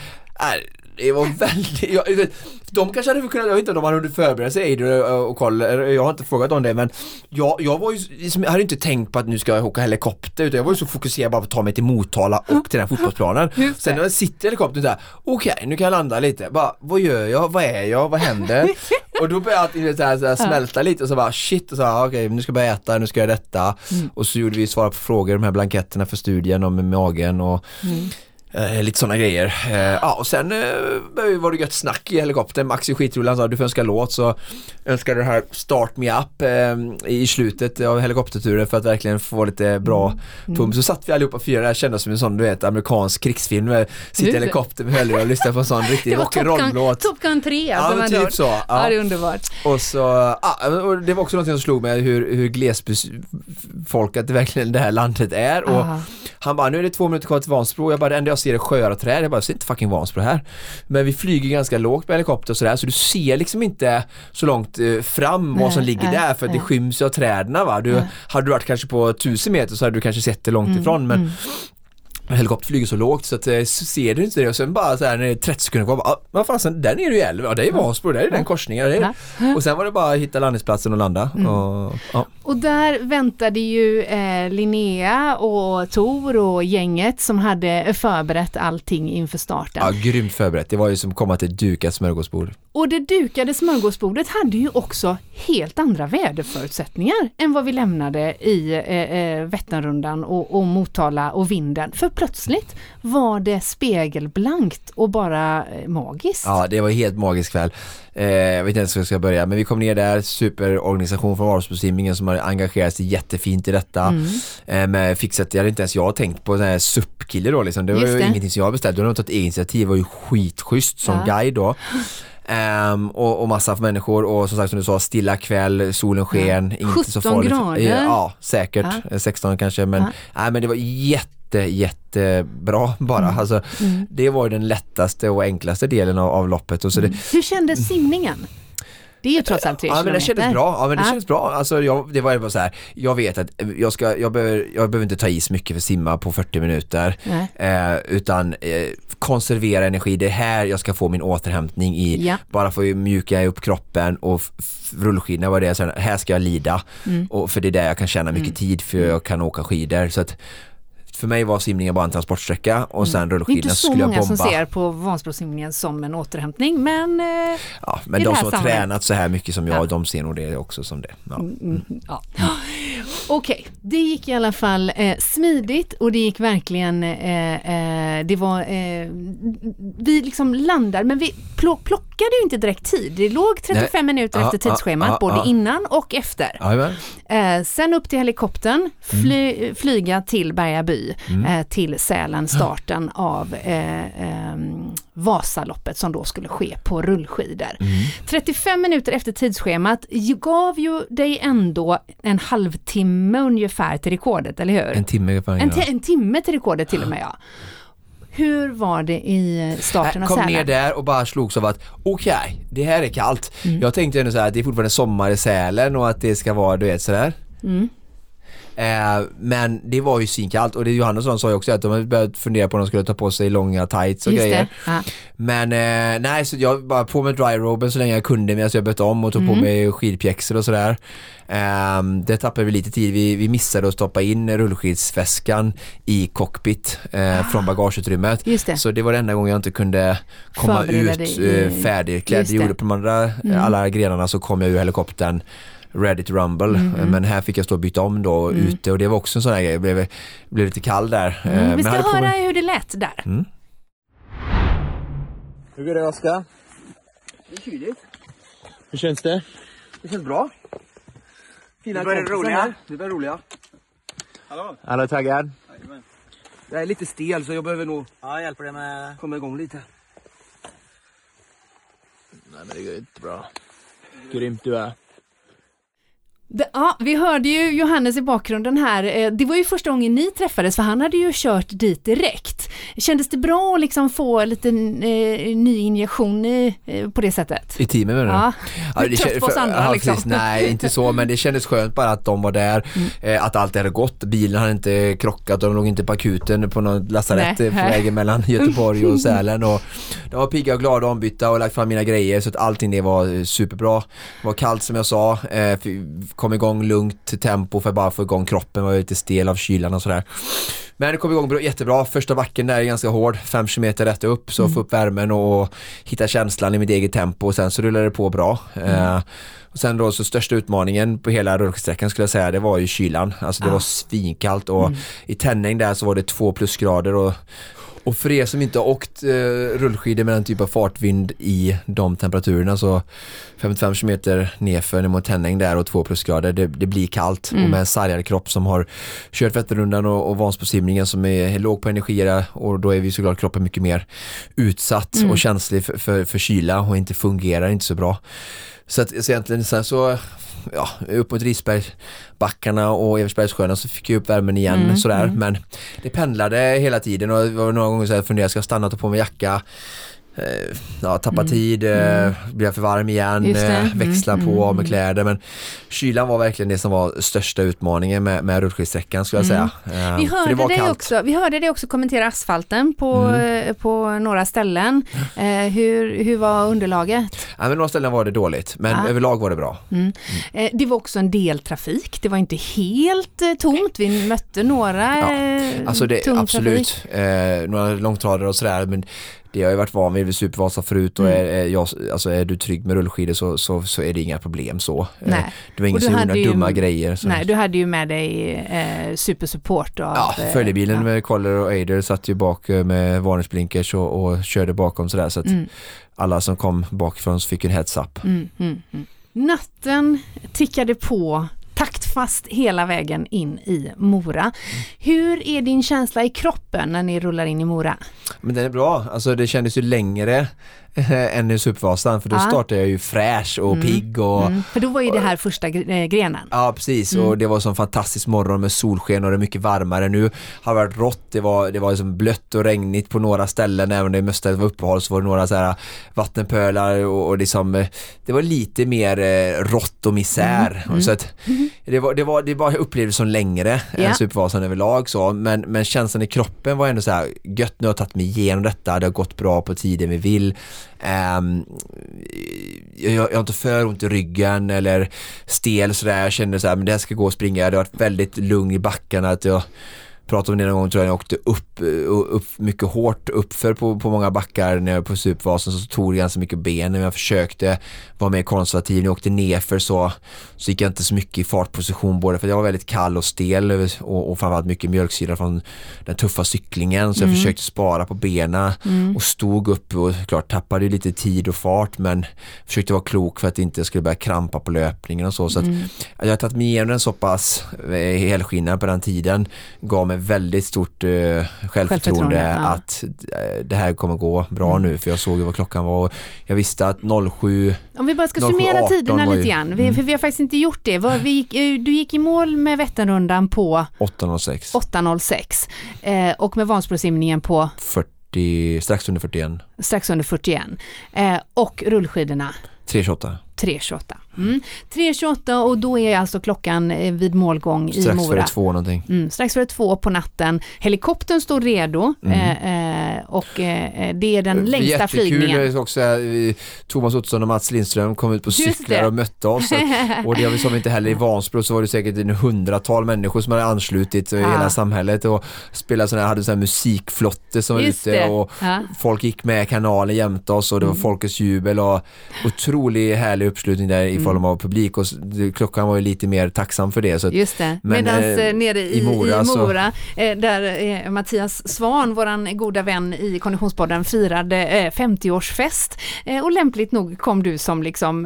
Speaker 2: Det var väldigt, jag, vet, de kanske hade kunnat, jag vet inte om de hade hunnit förbereda sig Eidur och- Karl, jag har inte frågat om det men jag, jag var ju, liksom, jag hade inte tänkt på att nu ska jag åka helikopter utan jag var ju så fokuserad bara på att ta mig till Motala och till den fotbollsplanen.
Speaker 1: Just
Speaker 2: Sen när jag sitter i helikoptern där, okej nu kan jag landa lite, bara, vad gör jag, vad är jag, vad händer? och då började allting så här, så här, smälta lite och så bara shit och så här, okej nu ska jag börja äta, nu ska jag göra detta. Och så gjorde vi svara på frågor, de här blanketterna för studien om magen och Eh, lite sådana grejer. Eh, ja, och sen eh, var det gött snack i helikoptern. Max i skitrolig, han sa du får önska låt så önskade det här Start Me Up eh, i slutet av helikopterturen för att verkligen få lite bra pump. Så satt vi allihopa fyra där, kändes som en sån du vet amerikansk krigsfilm. med- Sitter i
Speaker 1: Just
Speaker 2: helikopter med hörlurar och lyssnar på en sån riktig rock'n'roll-låt.
Speaker 1: Top Gun 3
Speaker 2: Ja,
Speaker 1: alltså. hör.
Speaker 2: typ så.
Speaker 1: Ja.
Speaker 2: Ja.
Speaker 1: det är underbart.
Speaker 2: Och så, ja, och det var också något som slog mig hur, hur glesbygdsfolkat det verkligen det här landet är. Och
Speaker 1: Aha.
Speaker 2: han bara, nu är det två minuter kvar till Vansbro. Jag bara, det enda jag ser sjöar och träd. Jag bara, jag ser inte fucking Vansbro här. Men vi flyger ganska lågt med helikopter och sådär, så du ser liksom inte så långt eh, fram vad som ligger där, för det skyms ju av träden va. Du, hade du varit kanske på tusen meter så hade du kanske sett det långt
Speaker 1: Mm,
Speaker 2: ifrån, men Helikopter flyger så lågt så att eh, ser du inte det och sen bara så här när det är 30 sekunder kvar, ah, vad fasen, där nere är ju älv, ja det är Vansbro, där är den korsningen. Är. Och sen var det bara att hitta landningsplatsen och landa.
Speaker 1: Mm.
Speaker 2: Och, ja.
Speaker 1: Och där väntade ju eh, Linnea och Tor och gänget som hade förberett allting inför starten.
Speaker 2: ja, grymt förberett. Det var ju som att komma till ett dukat smörgåsbord.
Speaker 1: Och det dukade smörgåsbordet hade ju också helt andra väderförutsättningar än vad vi lämnade i eh, eh, Vätternrundan och, och Motala och vinden. För plötsligt var det spegelblankt och bara eh, magiskt.
Speaker 2: Ja, det var en helt magisk kväll. Eh, jag vet inte ens hur jag ska börja, men vi kom ner där, superorganisation från Varuhussimningen som har engagerat sig jättefint i detta.
Speaker 1: Mm.
Speaker 2: Eh, med fixat, det hade inte ens jag tänkt på, sån här SUP-kille då liksom. Det var
Speaker 1: Just
Speaker 2: ju
Speaker 1: det.
Speaker 2: ingenting som jag beställt, de har tagit initiativ, det var ju skitschysst som
Speaker 1: Ja.
Speaker 2: guide då. Ehm, och, och massa människor och som sagt som du sa, stilla kväll, solen sken, inte så
Speaker 1: 17
Speaker 2: farligt.
Speaker 1: grader.
Speaker 2: Eh, Ja, säkert.
Speaker 1: Ja.
Speaker 2: Eh, 16 kanske, men,
Speaker 1: Ja.
Speaker 2: nej, men det var jätte, jättebra bara.
Speaker 1: Mm.
Speaker 2: Alltså, Det var ju den lättaste och enklaste delen av, av loppet. Och så det,
Speaker 1: Hur kändes simningen? Det är ju trots allt tre
Speaker 2: Ja men det kändes bra, ja men det
Speaker 1: Ja.
Speaker 2: kändes bra. Alltså jag, det var bara så här, jag vet att jag ska, jag behöver, jag behöver inte ta i så mycket för att simma på 40 minuter. Eh, utan eh, konservera energi, det är här jag ska få min återhämtning i.
Speaker 1: Ja.
Speaker 2: Bara få mjuka upp kroppen och rullskidorna var det, så här, ska jag lida.
Speaker 1: Mm.
Speaker 2: Och för det är där jag kan tjäna mycket tid för jag kan åka skidor. Så att för mig var simningen bara en transportsträcka och sen
Speaker 1: Mm. Det är
Speaker 2: rullskidorna
Speaker 1: inte så
Speaker 2: skulle jag
Speaker 1: många
Speaker 2: bomba.
Speaker 1: som ser på Vansbrosimningen som en återhämtning, men eh,
Speaker 2: Ja, men de som har tränat så här mycket som jag,
Speaker 1: Ja.
Speaker 2: de ser nog det också som det. Ja.
Speaker 1: Mm, ja. Okej, det gick i alla fall eh, smidigt och det gick verkligen, eh, eh, det var, eh, vi liksom landade, men vi plo- plockade ju inte direkt tid. Det låg 35 minuter
Speaker 2: Ja,
Speaker 1: efter tidsschemat,
Speaker 2: ja,
Speaker 1: både
Speaker 2: ja.
Speaker 1: innan och efter. Eh, sen upp till helikoptern, fly, flyga till Berga by, eh, till Sälen, starten av eh, ehm, Vasaloppet som då skulle ske på rullskidor. 35 minuter efter tidsschemat gav ju dig ändå en halvtimme ungefär till rekordet, eller hur?
Speaker 2: En timme på
Speaker 1: En, en timme till rekordet till och med ja. Hur var det i starten
Speaker 2: Jag
Speaker 1: av
Speaker 2: kom ner
Speaker 1: Sälen?
Speaker 2: där och bara slogs av att okej, det här är kallt.
Speaker 1: Mm.
Speaker 2: Jag tänkte ändå så här att det är fortfarande sommar i Sälen och att det ska vara du vet sådär.
Speaker 1: Mm.
Speaker 2: Eh, men det var ju svinkallt och det Johannesson sa ju också att de hade börjat fundera på om de skulle ta på sig långa tights och
Speaker 1: Just
Speaker 2: grejer.
Speaker 1: Ja.
Speaker 2: Men eh, nej, så jag bara på med dryroben så länge jag kunde medan jag bytte om och tog
Speaker 1: Mm.
Speaker 2: på mig skidpjäxor och sådär. Ehm, det tappade vi lite tid. Vi, vi missade att stoppa in rullskidsväskan i cockpit eh, från bagageutrymmet.
Speaker 1: Ah. Det.
Speaker 2: Så det var den enda gången jag inte kunde komma
Speaker 1: Förbereda
Speaker 2: ut
Speaker 1: dig i-
Speaker 2: eh, färdigklädd. Det gjorde på de andra,
Speaker 1: Mm.
Speaker 2: alla grenarna så kom jag ur helikoptern ready to rumble.
Speaker 1: Mm-hmm.
Speaker 2: Men här fick jag stå och byta om då ute och det var också en sån här grej. Jag blev, blev lite kall där. Eh,
Speaker 1: Mm,
Speaker 2: men
Speaker 1: vi ska höra
Speaker 2: mig-
Speaker 1: hur det lät där.
Speaker 4: Hur går det Oskar?
Speaker 2: Det är kyligt.
Speaker 4: Hur känns det?
Speaker 2: Det känns bra.
Speaker 4: fina vi börjar roliga. Vi börjar roliga.
Speaker 5: Hallå? Alla taggad?
Speaker 4: Jag är lite stel så jag behöver nog
Speaker 5: ja, hjälper dig med...
Speaker 4: komma igång lite.
Speaker 5: Nej men det går inte bra. Grymt du är.
Speaker 1: Det, ja, vi hörde ju Johannes i bakgrunden här. Eh, det var ju första gången ni träffades för han hade ju kört dit direkt. Kändes det bra att liksom få lite eh, ny injektion i, eh, på det sättet?
Speaker 2: I teamet menar du?
Speaker 1: Ja,
Speaker 2: Ja, det
Speaker 1: trött på oss andra
Speaker 2: ja,
Speaker 1: liksom.
Speaker 2: precis. Nej, inte så, men det kändes skönt bara att de var där,
Speaker 1: Mm.
Speaker 2: eh, att allt hade gått. Bilen hade inte krockat och de låg inte på akuten på något lasarett
Speaker 1: Nej.
Speaker 2: på vägen mellan Göteborg och Sälen. Och de var pigga och glada och ombytta och lagt fram mina grejer så att allting det var superbra. Det var kallt som jag sa, kom igång lugnt tempo för att bara få igång kroppen, var lite stel av kylan och sådär. Men det kom igång bra, jättebra. Första backen där är ganska hård, 5 km rätt upp så få upp värmen och hitta känslan i mitt eget tempo och sen så rullade det på bra. Eh, och sen då så största utmaningen på hela rullsträckan skulle jag säga det var ju kylan. Alltså det
Speaker 1: Ja.
Speaker 2: var svinkallt och i tändning där så var det två plusgrader och och för er som inte har åkt eh, rullskidor med den typ av fartvind i de temperaturerna så 55 km nerför ner mot tändning där och 2 plusgrader, det, det blir kallt. Och med en sargad kropp som har kört Vätternrundan och, och Vansbrosimningen som är låg på energi och då är vi såklart kroppen mycket mer utsatt och känslig för, för, för kyla och inte fungerar inte så bra. Så att så egentligen sen så ja, upp mot Risbergbackarna och Eversbergssjöarna så fick jag upp värmen igen sådär men det pendlade hela tiden och det var några gånger så jag funderade, ska jag stanna och ta på mig jacka? Eh, ja, tappa tid, eh, blir jag för varm igen,
Speaker 1: Mm. Det.
Speaker 2: eh,
Speaker 1: Mm,
Speaker 2: växla
Speaker 1: mm,
Speaker 2: på med kläder men kylan var verkligen det som var största utmaningen med, med rullskidsträckan skulle jag säga.
Speaker 1: Mm. Vi
Speaker 2: för det
Speaker 1: hörde, dig
Speaker 2: kallt.
Speaker 1: också, vi hörde dig också kommentera asfalten på,
Speaker 2: Mm.
Speaker 1: på några ställen. Hur, hur var underlaget?
Speaker 2: Ja, men några ställen var det dåligt men
Speaker 1: Ja.
Speaker 2: överlag var det bra.
Speaker 1: Eh, det var också en del trafik, det var inte helt tomt. Vi mötte några
Speaker 2: Ja, Alltså det, absolut,
Speaker 1: trafik.
Speaker 2: eh, några långtradare och sådär men det har jag ju varit van vid vid Supervasa förut och
Speaker 1: Mm.
Speaker 2: är, är, jag, alltså är du trygg med rullskidor så, så, så är det inga problem så. Eh,
Speaker 1: Nej.
Speaker 2: Det var ingen några
Speaker 1: ju-
Speaker 2: dumma grejer. Så.
Speaker 1: Nej, du hade ju med dig eh, supersupport av...
Speaker 2: Ja, följebilen
Speaker 1: ja.
Speaker 2: med Koller och Eider satt ju bak eh, med varningsblinkers och, och körde bakom sådär så att
Speaker 1: Mm.
Speaker 2: alla som kom bakifrån fick en heads up.
Speaker 1: Mm, mm, mm. Natten tickade på taktfast hela vägen in i Mora. Hur är din känsla i kroppen när ni rullar in i Mora?
Speaker 2: Men den är bra, alltså det kändes ju längre än i Supervasan för då
Speaker 1: Ja.
Speaker 2: startade jag ju fräsch och pigg och
Speaker 1: Mm, för då var ju det här första eh, grenen.
Speaker 2: Ja precis.
Speaker 1: Mm.
Speaker 2: och det var som fantastisk morgon med solsken och det är mycket varmare nu. Har det varit rått, det var, det var liksom blött och regnigt på några ställen. Även om det mesta var uppehåll så var det några så här vattenpölar och, och liksom eh, det var lite mer eh, rått och misär.
Speaker 1: Mm.
Speaker 2: så att det var, det var, det var det som längre
Speaker 1: Ja.
Speaker 2: än Supervasan överlag så. Men, men känslan i kroppen var ändå så här gött nu har jag tagit mig igenom detta, det har gått bra på tiden vi vill Ehm, jag, jag har inte för ont i ryggen eller stel sådär. Jag kände så här, men det här ska gå att springa. Det har varit väldigt lugn i backarna. Att jag pratade om det någon gång tror jag, jag åkte upp, eh, upp mycket hårt uppför på, på många backar när jag var på Supervasen så tog det ganska mycket ben när jag försökte vara mer konservativ. När jag åkte nerför så, så gick jag inte så mycket i fartposition både för jag var väldigt kall och stel och, och framförallt mycket mjölksyra från den tuffa cyklingen så jag försökte spara på benen och stod upp och klart tappade lite tid och fart men försökte vara klok för att inte skulle börja krampa på löpningen och så. så att jag har tagit mig igenom den så pass eh, helskinnad på den tiden gav mig väldigt stort eh, självförtroende,
Speaker 1: Självförtroende, ja.
Speaker 2: att eh, det här kommer gå bra nu för jag såg ju vad klockan var och jag visste att 07
Speaker 1: Om vi bara ska
Speaker 2: 07,
Speaker 1: summera
Speaker 2: 18
Speaker 1: tiderna
Speaker 2: ju-
Speaker 1: lite grann, vi,
Speaker 2: Mm.
Speaker 1: för vi har faktiskt inte gjort det. Vi gick, eh, du gick i mål med Vätternrundan på
Speaker 2: 806
Speaker 1: 8.06 eh, och med Vansbrosimningen på
Speaker 2: 40, strax under 41
Speaker 1: strax under 41 eh, och rullskidorna.
Speaker 2: 328
Speaker 1: 3.28. Mm. 3.28 och då är alltså klockan eh, vid målgång i
Speaker 2: strax
Speaker 1: Mora.
Speaker 2: före två någonting
Speaker 1: Mm, strax före två på natten. Helikoptern står redo
Speaker 2: Mm.
Speaker 1: eh, eh, och eh, det är den längsta
Speaker 2: Jättekul
Speaker 1: flygningen.
Speaker 2: också, eh, Thomas Ottosson och Mats Lindström kom ut på
Speaker 1: Just
Speaker 2: cyklar
Speaker 1: det.
Speaker 2: och mötte oss. Och det har vi som inte heller i Vansbro så var det säkert en hundratal människor som hade anslutit i
Speaker 1: Ah.
Speaker 2: hela samhället och spelade sådana här, hade sån här musikflotte som var
Speaker 1: Just
Speaker 2: ute
Speaker 1: det.
Speaker 2: och
Speaker 1: Ja.
Speaker 2: folk gick med kanalen jämte oss och det var
Speaker 1: Mm.
Speaker 2: folkets jubel och otroligt härlig härlig uppslutning där i form av publik och klockan var ju lite mer tacksam för det. Så att,
Speaker 1: Just det, medan eh, nere i, i Mora, i Mora eh, där eh, Mattias Svan, våran goda vän i Konditionspodden, firade 50-årsfest och lämpligt nog kom du som liksom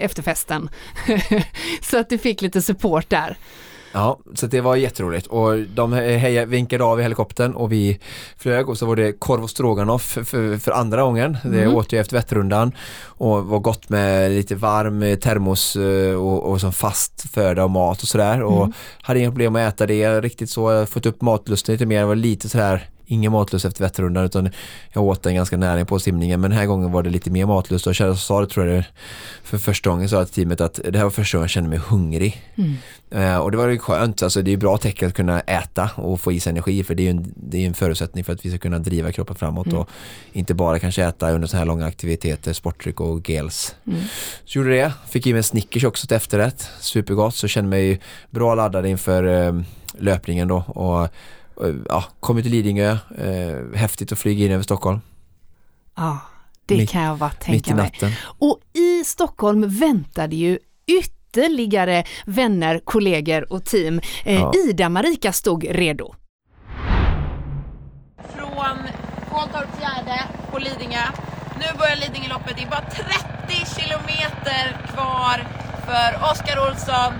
Speaker 1: efterfesten. så att du fick lite support där.
Speaker 2: Ja, så det var jätteroligt och de heja, vinkade av i helikoptern och vi flög och så var det korv och stroganoff för, för, andra gången. Det mm. åt jag efter Vätternrundan och var gott med lite varm termos eh, och, och som fast föda och mat och sådär och mm. hade inga problem att äta det riktigt så, fått upp matlusten lite mer, det var lite sådär ingen matlust efter Vätternrundan utan jag åt den ganska nära på simningen men den här gången var det lite mer matlust och jag sa det tror jag för första gången sa till teamet att det här var första gången jag kände mig hungrig. Mm. Uh, och det var ju skönt, alltså det är bra tecken att kunna äta och få i sig energi för det är ju en, det är en förutsättning för att vi ska kunna driva kroppen framåt mm. och inte bara kanske äta under så här långa aktiviteter, sporttryck och gels. Mm. Så gjorde det, fick i mig en Snickers också till efterrätt, supergott så kände mig bra laddad inför uh, löpningen då och ja, kommit till Lidingö, eh, häftigt att flyga in över Stockholm.
Speaker 1: Ja, det mitt, kan jag bara tänka mig. Och i Stockholm väntade ju ytterligare vänner, kollegor och team. Eh, ja. Ida Marika stod redo.
Speaker 6: Från Koltorp fjärde på Lidingö. Nu börjar Lidingöloppet. Det är bara 30 kilometer kvar för Oskar Olsson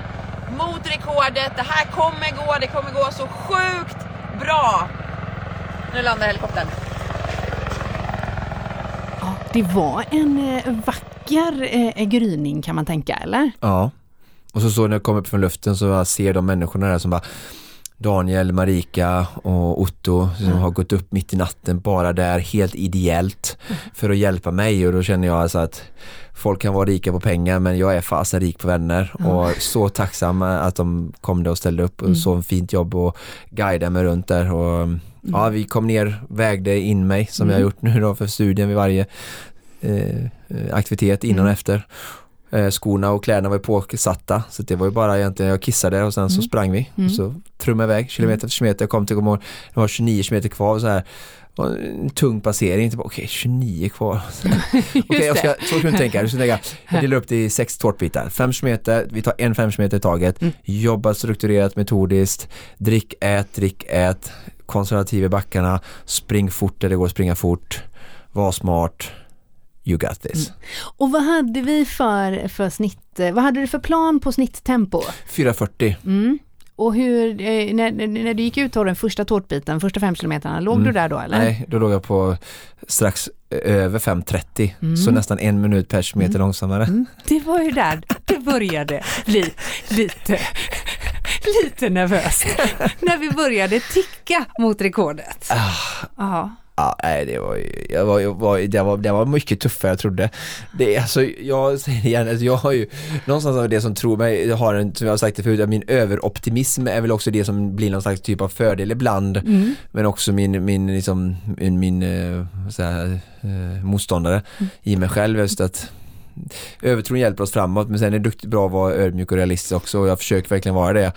Speaker 6: mot rekordet. Det här kommer gå, det kommer gå så sjukt Bra! Nu landar helikoptern.
Speaker 1: Ja, det var en eh, vacker eh, gryning kan man tänka, eller?
Speaker 2: Ja. Och så, så när jag kom upp från luften så jag ser de människorna där som bara Daniel, Marika och Otto som mm. har gått upp mitt i natten bara där helt ideellt mm. för att hjälpa mig och då känner jag alltså att folk kan vara rika på pengar men jag är fasen rik på vänner mm. och så tacksam att de kom där och ställde upp och mm. så fint jobb och guidade mig runt där och mm. ja vi kom ner, vägde in mig som jag har gjort nu då för studien vid varje eh, aktivitet innan och efter Eh, skorna och kläderna var påsatta så det var ju bara egentligen, jag kissade och sen mm. så sprang vi. Mm. Så trummade iväg kilometer efter kilometer, jag kom till, det var 29 kilometer kvar så här en tung passering, okej okay, 29 kvar. Okej, okay, jag ska, så kan du tänka, du ska tänka, jag delar upp det i sex tårtbitar. 5 km, vi tar en 5 km i taget, mm. jobba strukturerat metodiskt, drick, ät, drick, ät, konservativ i backarna, spring fort där det går att springa fort, var smart, you got this. Mm.
Speaker 1: Och vad hade vi för, för snitt, vad hade du för plan på snitttempo?
Speaker 2: 4.40.
Speaker 1: Mm. Och hur, eh, när, när du gick ut den första tårtbiten, första fem kilometerna, låg mm. du där då eller?
Speaker 2: Nej, då låg jag på strax över 5.30, mm. så nästan en minut per kilometer mm. långsammare. Mm.
Speaker 1: Det var ju där det började bli lite, lite nervöst. när vi började ticka mot rekordet.
Speaker 2: Ah. Ja, nej, det var, jag var, jag var, det, var, det var mycket tuffare jag trodde. Det, alltså, jag säger det igen, alltså, jag har ju någonstans av det som tror mig, jag har en, som jag har sagt det förut, min överoptimism är väl också det som blir någon slags typ av fördel ibland. Mm. Men också min, min, liksom, min, min äh, här, äh, motståndare mm. i mig själv. Just att övertron hjälper oss framåt men sen är det duktigt bra att vara ödmjuk och realistisk också och jag försöker verkligen vara det.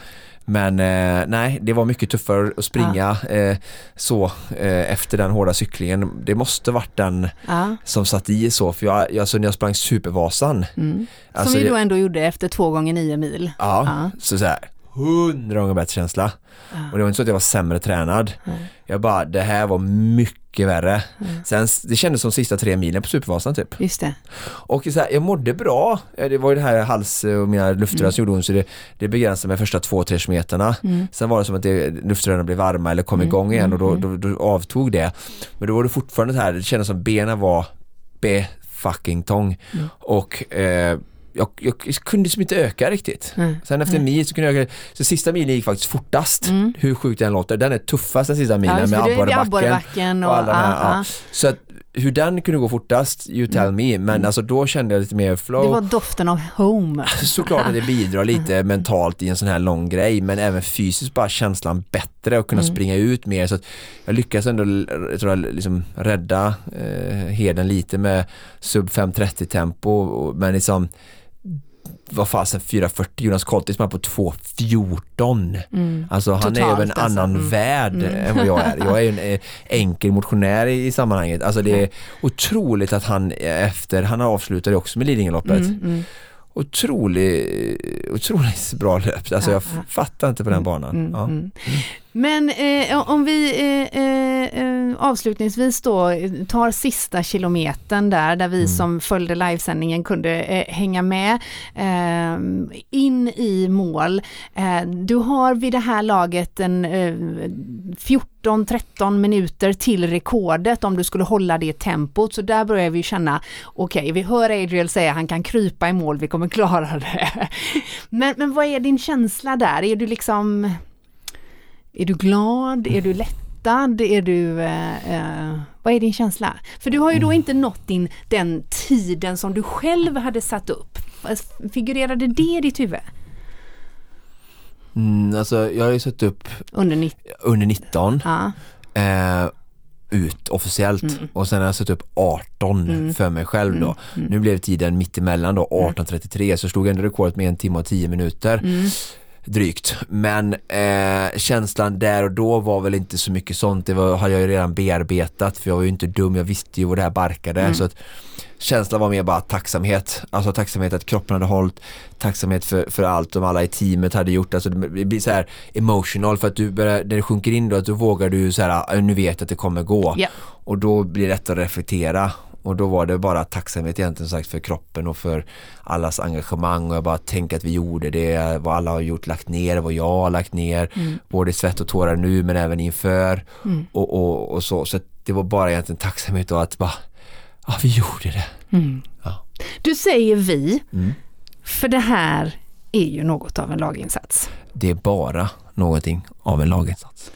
Speaker 2: Men eh, nej, det var mycket tuffare att springa ja. eh, så eh, efter den hårda cyklingen. Det måste varit den ja. som satt i så, för jag, alltså när jag sprang Supervasan. Mm.
Speaker 1: Alltså, som vi då ändå gjorde efter två gånger nio mil.
Speaker 2: Ja, ja. så så här, hundra gånger bättre känsla. Och det var inte så att jag var sämre tränad. Jag bara, det här var mycket värre. Mm. Sen, det kändes som sista tre milen på Supervasan typ.
Speaker 1: Just det.
Speaker 2: Och så här, jag mådde bra. Det var ju det här hals och mina luftrör mm. som gjorde ont så det, det begränsade mig första två, tre kilometerna. Mm. Sen var det som att luftrören blev varma eller kom mm. igång igen och då, mm. då, då, avtog det. Men då var det fortfarande så här, det kändes som benen var be fucking tång. Mm. Och eh, jag, jag, kunde liksom inte öka riktigt. Mm. Sen efter en mil så kunde jag öka, så sista milen gick faktiskt fortast, mm. hur sjukt den låter. Den är tuffast den sista milen ja, med abborrebacken och, och alla här, ja. Så att hur den kunde gå fortast, you tell mm. me, men mm. alltså då kände jag lite mer flow.
Speaker 1: Det var doften av home.
Speaker 2: Såklart att det bidrar lite mentalt i en sån här lång grej, men även fysiskt bara känslan bättre och kunna mm. springa ut mer så att jag lyckas ändå tror jag, liksom rädda eh, heden lite med sub 530 tempo, men liksom vad fasen 4.40, Jonas Kollti sprang på 2.14.
Speaker 1: Mm.
Speaker 2: Alltså han är
Speaker 1: Totalt
Speaker 2: ju en
Speaker 1: alltså.
Speaker 2: annan
Speaker 1: Mm.
Speaker 2: värld än vad jag är. Jag är ju en eh, enkel motionär i, i sammanhanget. Alltså det är otroligt att han eh, efter, han avslutade också med Lidingöloppet.
Speaker 1: Mm,
Speaker 2: Otroligt, otroligt bra löp. Alltså
Speaker 1: Ja,
Speaker 2: jag
Speaker 1: ja.
Speaker 2: fattar inte på den banan.
Speaker 1: Mm,
Speaker 2: ja.
Speaker 1: Men eh, om vi eh, eh, eh, avslutningsvis då tar sista kilometern där, där vi
Speaker 2: Mm.
Speaker 1: som följde livesändningen kunde eh, hänga med eh, in i mål. Eh, du har vid det här laget en eh, 14-13 minuter till rekordet om du skulle hålla det tempot. Så där börjar vi känna, okej, vi hör Adriel säga han kan krypa i mål, vi kommer klara det. Men, men vad är din känsla där? Är du liksom är du glad? Är du lättad? Är du... Eh, eh, vad är din känsla? För du har ju då inte nått din, den tiden som du själv hade satt upp. Figurerade det i ditt huvud?
Speaker 2: Mm, alltså jag har ju satt upp
Speaker 1: Under 90?
Speaker 2: under 19
Speaker 1: Ja.
Speaker 2: eh, ut officiellt
Speaker 1: Mm.
Speaker 2: och sen har jag satt upp 18 för mig själv då.
Speaker 1: Mm.
Speaker 2: Nu blev tiden mittemellan då 18.33 så slog jag ändå rekordet med en timme och 10 minuter
Speaker 1: Mm.
Speaker 2: Drygt. Men eh, känslan där och då var väl inte så mycket sånt. Det var, hade jag ju redan bearbetat för jag var ju inte dum. Jag visste ju vad det här barkade.
Speaker 1: Mm.
Speaker 2: Så att känslan var mer bara tacksamhet. Alltså tacksamhet att kroppen hade hållit. Tacksamhet för, för allt som alla i teamet hade gjort. Alltså det blir så här emotional för att du börjar, när det sjunker in då att då vågar du så här, "Ah, nu vet jag att det kommer gå.
Speaker 1: Ja.
Speaker 2: Och då blir det lätt att reflektera. Och då var det bara tacksamhet egentligen sagt för kroppen och för allas engagemang och jag bara tänker att vi gjorde det, vad alla har gjort, lagt ner, vad jag har lagt ner, både i svett och tårar nu men även inför och, och, och så. Så det var bara egentligen tacksamhet och att bara, ja vi gjorde det. Ja.
Speaker 1: Du säger vi,
Speaker 2: Mm.
Speaker 1: för det här är ju något av en laginsats.
Speaker 2: Det är bara någonting av en laginsats.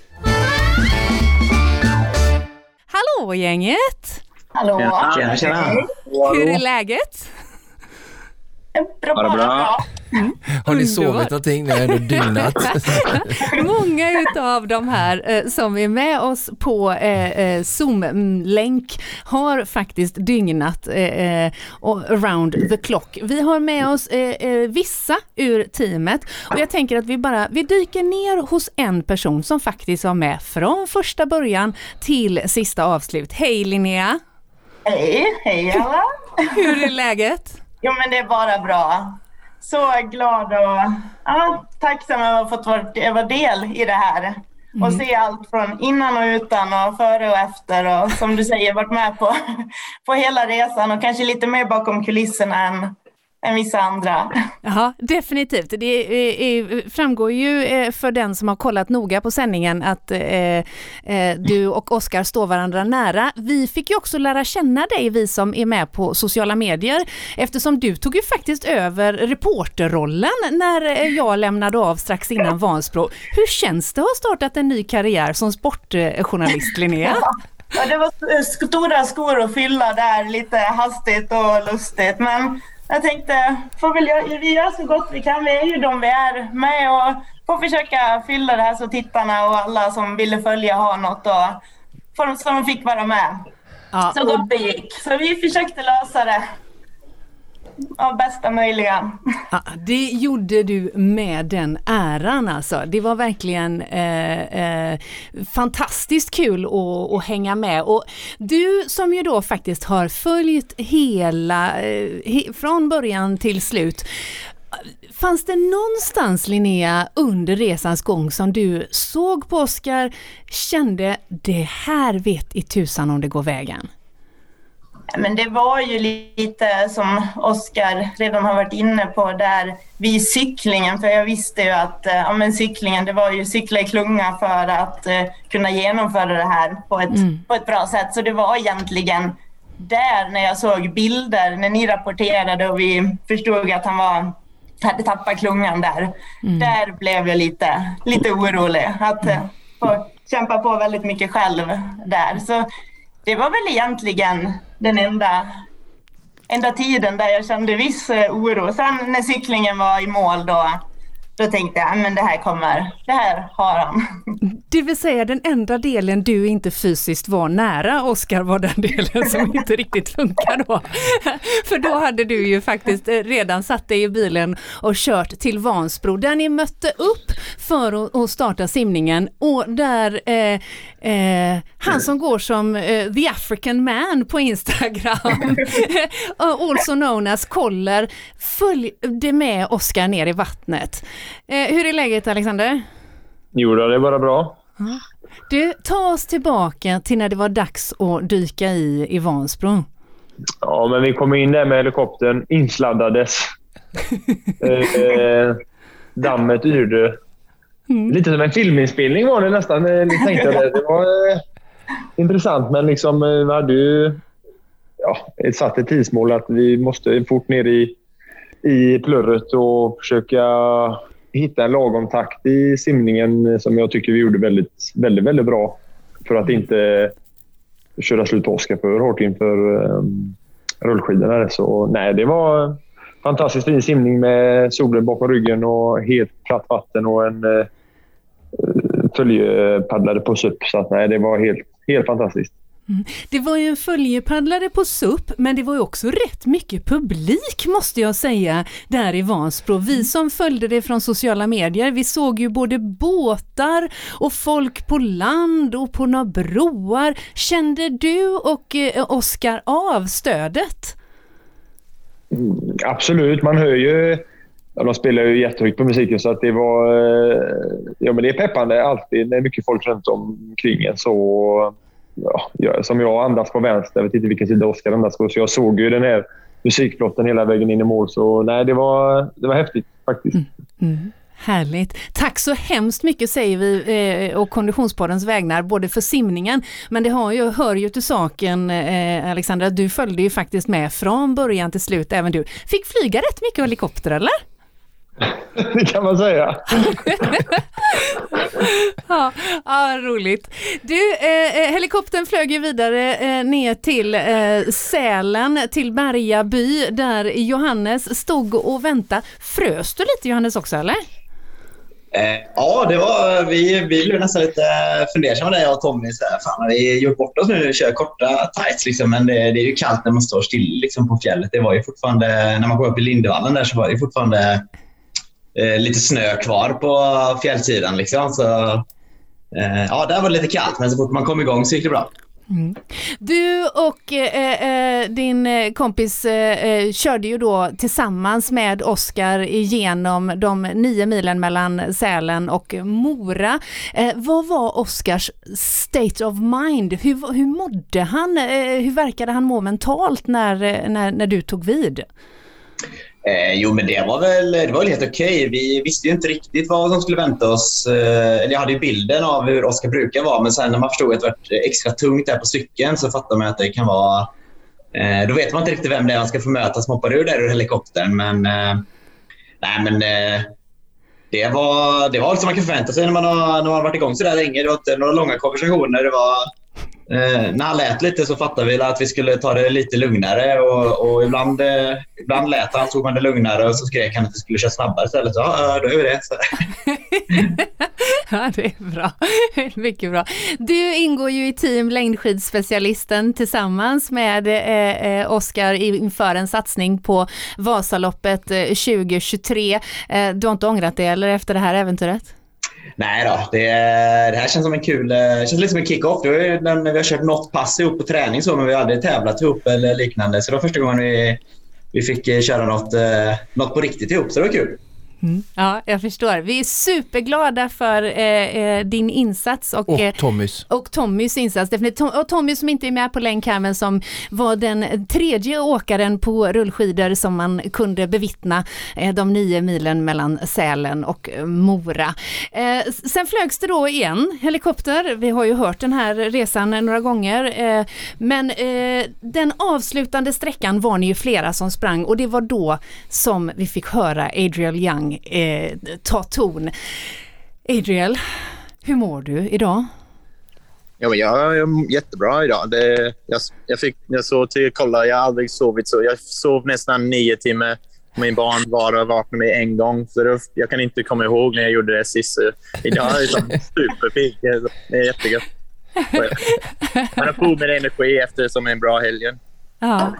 Speaker 1: Hallå gänget!
Speaker 7: Hallå!
Speaker 5: Tjena, tjena.
Speaker 1: Hur är läget?
Speaker 7: Bra,
Speaker 5: Var det bra?
Speaker 7: bra.
Speaker 2: Har ni sovit någonting? Ni har ändå dygnat.
Speaker 1: Många utav de här eh, som är med oss på eh, eh, Zoom-länk har faktiskt dygnat eh, eh, och around the clock. Vi har med oss eh, eh, vissa ur teamet och jag tänker att vi bara vi dyker ner hos en person som faktiskt var med från första början till sista avslut. Hej Linnea!
Speaker 7: Hej, hej alla!
Speaker 1: Hur är läget?
Speaker 7: Jo men det är bara bra. Så glad och ja, tacksam över att ha fått vara, vara del i det här. Och se allt från innan och utan och före och efter och som du säger varit med på, på hela resan och kanske lite mer bakom kulisserna än, än vissa andra.
Speaker 1: Ja, definitivt. Det framgår ju eh, för den som har kollat noga på sändningen att eh, eh, du och Oskar står varandra nära. Vi fick ju också lära känna dig, vi som är med på sociala medier, eftersom du tog ju faktiskt över reporterrollen när jag lämnade av strax innan Vansbro. Hur känns det att ha startat en ny karriär som sportjournalist, Linnea?
Speaker 7: Ja, det var st- stora skor att fylla där lite hastigt och lustigt. Men jag tänkte, får väl göra, vi gör så gott vi kan. Vi är ju de vi är med och får försöka fylla det här så tittarna och alla som ville följa har något och så de fick vara med.
Speaker 1: Ja,
Speaker 7: Så gott det gick. Så vi försökte lösa det av bästa möjliga.
Speaker 1: Ja, det gjorde du med den äran alltså. Det var verkligen eh, eh, fantastiskt kul att, att hänga med. Och du som ju då faktiskt har följt hela, eh, he, från början till slut. Fanns det någonstans Linnea under resans gång som du såg på Oskar, kände det här vet i tusan om det går vägen?
Speaker 7: Men det var ju lite som Oskar redan har varit inne på där vid cyklingen. För jag visste ju att eh, ja, men cyklingen, det var ju cykla i klunga för att eh, kunna genomföra det här på ett, på ett bra sätt. Så det var egentligen där när jag såg bilder, när ni rapporterade och vi förstod att han var, hade tappat klungan där. Där blev jag lite, lite orolig. Att eh, få kämpa på väldigt mycket själv där. Så det var väl egentligen den enda, enda tiden där jag kände viss eh, oro. Sen när cyklingen var i mål då, då tänkte jag, men det här kommer, det här har han.
Speaker 1: Det vill säga den enda delen du inte fysiskt var nära Oskar var den delen som inte riktigt funkar då. För då hade du ju faktiskt eh, redan satt dig i bilen och kört till Vansbro där ni mötte upp för att starta simningen och där eh, eh, han som går som eh, the African man på Instagram, also known as Koller, följde med Oskar ner i vattnet. Eh, hur är läget Alexander?
Speaker 8: Jo, det är bara bra.
Speaker 1: Du, ta oss tillbaka till när det var dags att dyka i i Vansbro.
Speaker 8: Ja, men vi kom in där med helikoptern, insladdades. eh, dammet yrde. Mm. Lite som en filminspelning var det nästan, eh, tänkte jag. Det var eh, intressant, men liksom, eh, vi hade ju ja, satt ett tidsmål att vi måste fort ner i, i plurret och försöka hitta en lagom takt i simningen som jag tycker vi gjorde väldigt, väldigt, väldigt bra. För att inte köra slut Oskar för hårt inför um, rullskidorna. Så nej, det var fantastiskt fin simning med solen bakom ryggen och helt platt vatten och en eh, uh, följepaddlare på SUP. Så att, nej, det var helt, helt fantastiskt.
Speaker 1: Mm. Det var ju en följepaddlare på SUP, men det var ju också rätt mycket publik måste jag säga, där i Vansbro. Vi som följde det från sociala medier, vi såg ju både båtar och folk på land och på några broar. Kände du och eh, Oskar av stödet?
Speaker 8: Mm, absolut, man hör ju Ja, de spelar ju jättehögt på musiken så att det var... Eh, ja, men det är peppande alltid när mycket folk runt omkring en. Så ja, som jag andas på vänster. Jag vet inte vilken sida Oskar andas på. Så jag såg ju den här musikplotten hela vägen in i mål. Så nej, det var, det var häftigt faktiskt. Mm.
Speaker 1: Mm. Härligt. Tack så hemskt mycket säger vi eh, och Konditionspoddens vägnar, både för simningen, men det har ju, hör ju till saken eh, Alexandra, du följde ju faktiskt med från början till slut, även du. Fick flyga rätt mycket helikopter eller?
Speaker 8: Det kan man säga.
Speaker 1: ja, ja, roligt. Du, eh, eh, helikoptern flög ju vidare eh, ner till eh, Sälen, till Berga by, där Johannes stod och väntade. Frös du lite Johannes också eller?
Speaker 9: Eh, ja, det var, vi, vi blev nästan lite fundersamma där jag och Tommy. Så här, fan, har vi gjort bort oss nu och kör korta tights? Liksom, men det, det, är ju kallt när man står still liksom, på fjället. Det var ju fortfarande, när man går upp i Lindevallen där så var det fortfarande eh, lite snö kvar på fjällsidan. Liksom. Så, eh, ja, där var det lite kallt, men så fort man kom igång så gick det bra.
Speaker 1: Mm. Du och eh, eh din eh, kompis eh, eh, körde ju då tillsammans med Oskar igenom de nio milen mellan Sälen och Mora. Eh, vad var Oskars state of mind? Hur, hur mådde han? Eh, hur verkade han må mentalt när, eh, när, när du tog vid?
Speaker 9: Eh, jo, men det var väl, det var väl helt okej. Okay. Vi visste ju inte riktigt vad som skulle vänta oss. Eh, jag hade ju bilden av hur Oskar brukar vara, men sen när man förstod att det var extra tungt där på cykeln så fattade man att det kan vara... Eh, då vet man inte riktigt vem det är man ska få möta som hoppar ur där ur helikoptern. Men, eh, nej, men eh, det var, det var allt som man kan förvänta sig när man har, när man har varit igång så där länge. Det var inte några långa konversationer. Det var Eh, när han lät lite så fattade vi att vi skulle ta det lite lugnare och, och ibland, eh, ibland lät han, tog man det lugnare och så skrek han att vi skulle köra snabbare istället. Så ja, då gör vi det.
Speaker 1: ja, det är bra. Mycket bra. Du ingår ju i team Längdskidspecialisten tillsammans med eh, eh Oskar inför en satsning på Vasaloppet eh, 2023. Eh, du har inte ångrat det eller efter det här äventyret?
Speaker 9: Nej då, det, det, här känns som en kul... Eh, känns lite som en kick-off. Vi har kört något pass ihop på träning så, men vi har aldrig tävlat ihop eller liknande. Så det var första gången vi, vi fick eh, köra något, eh, något på riktigt ihop, så det var kul.
Speaker 1: Mm. Ja, jag förstår. Vi är superglada för eh, eh din insats och,
Speaker 2: och eh, Tommys.
Speaker 1: och Tommys insats. Och Tommy som inte är med på länk här men som var den tredje åkaren på rullskidor som man kunde bevittna eh, de nio milen mellan Sälen och Mora. Eh, sen flögs det då igen helikopter. Vi har ju hört den här resan några gånger. Eh, men den avslutande sträckan var ni ju flera som sprang och det var då som vi fick höra Adriel Young eh, ta ton. Adriel, hur mår du idag?
Speaker 10: Ja, men jag är jättebra idag. Det, jag, jag, fick, jag såg till kolla, jag har aldrig sovit så. Jag sov nästan nio timmar min barn bara vaknade med en gång. Så det, jag kan inte komma ihåg när jag gjorde det sist. Idag är jag superpigg. Det är jättegött. Man har på med energi efter som en bra helg.
Speaker 1: Ja.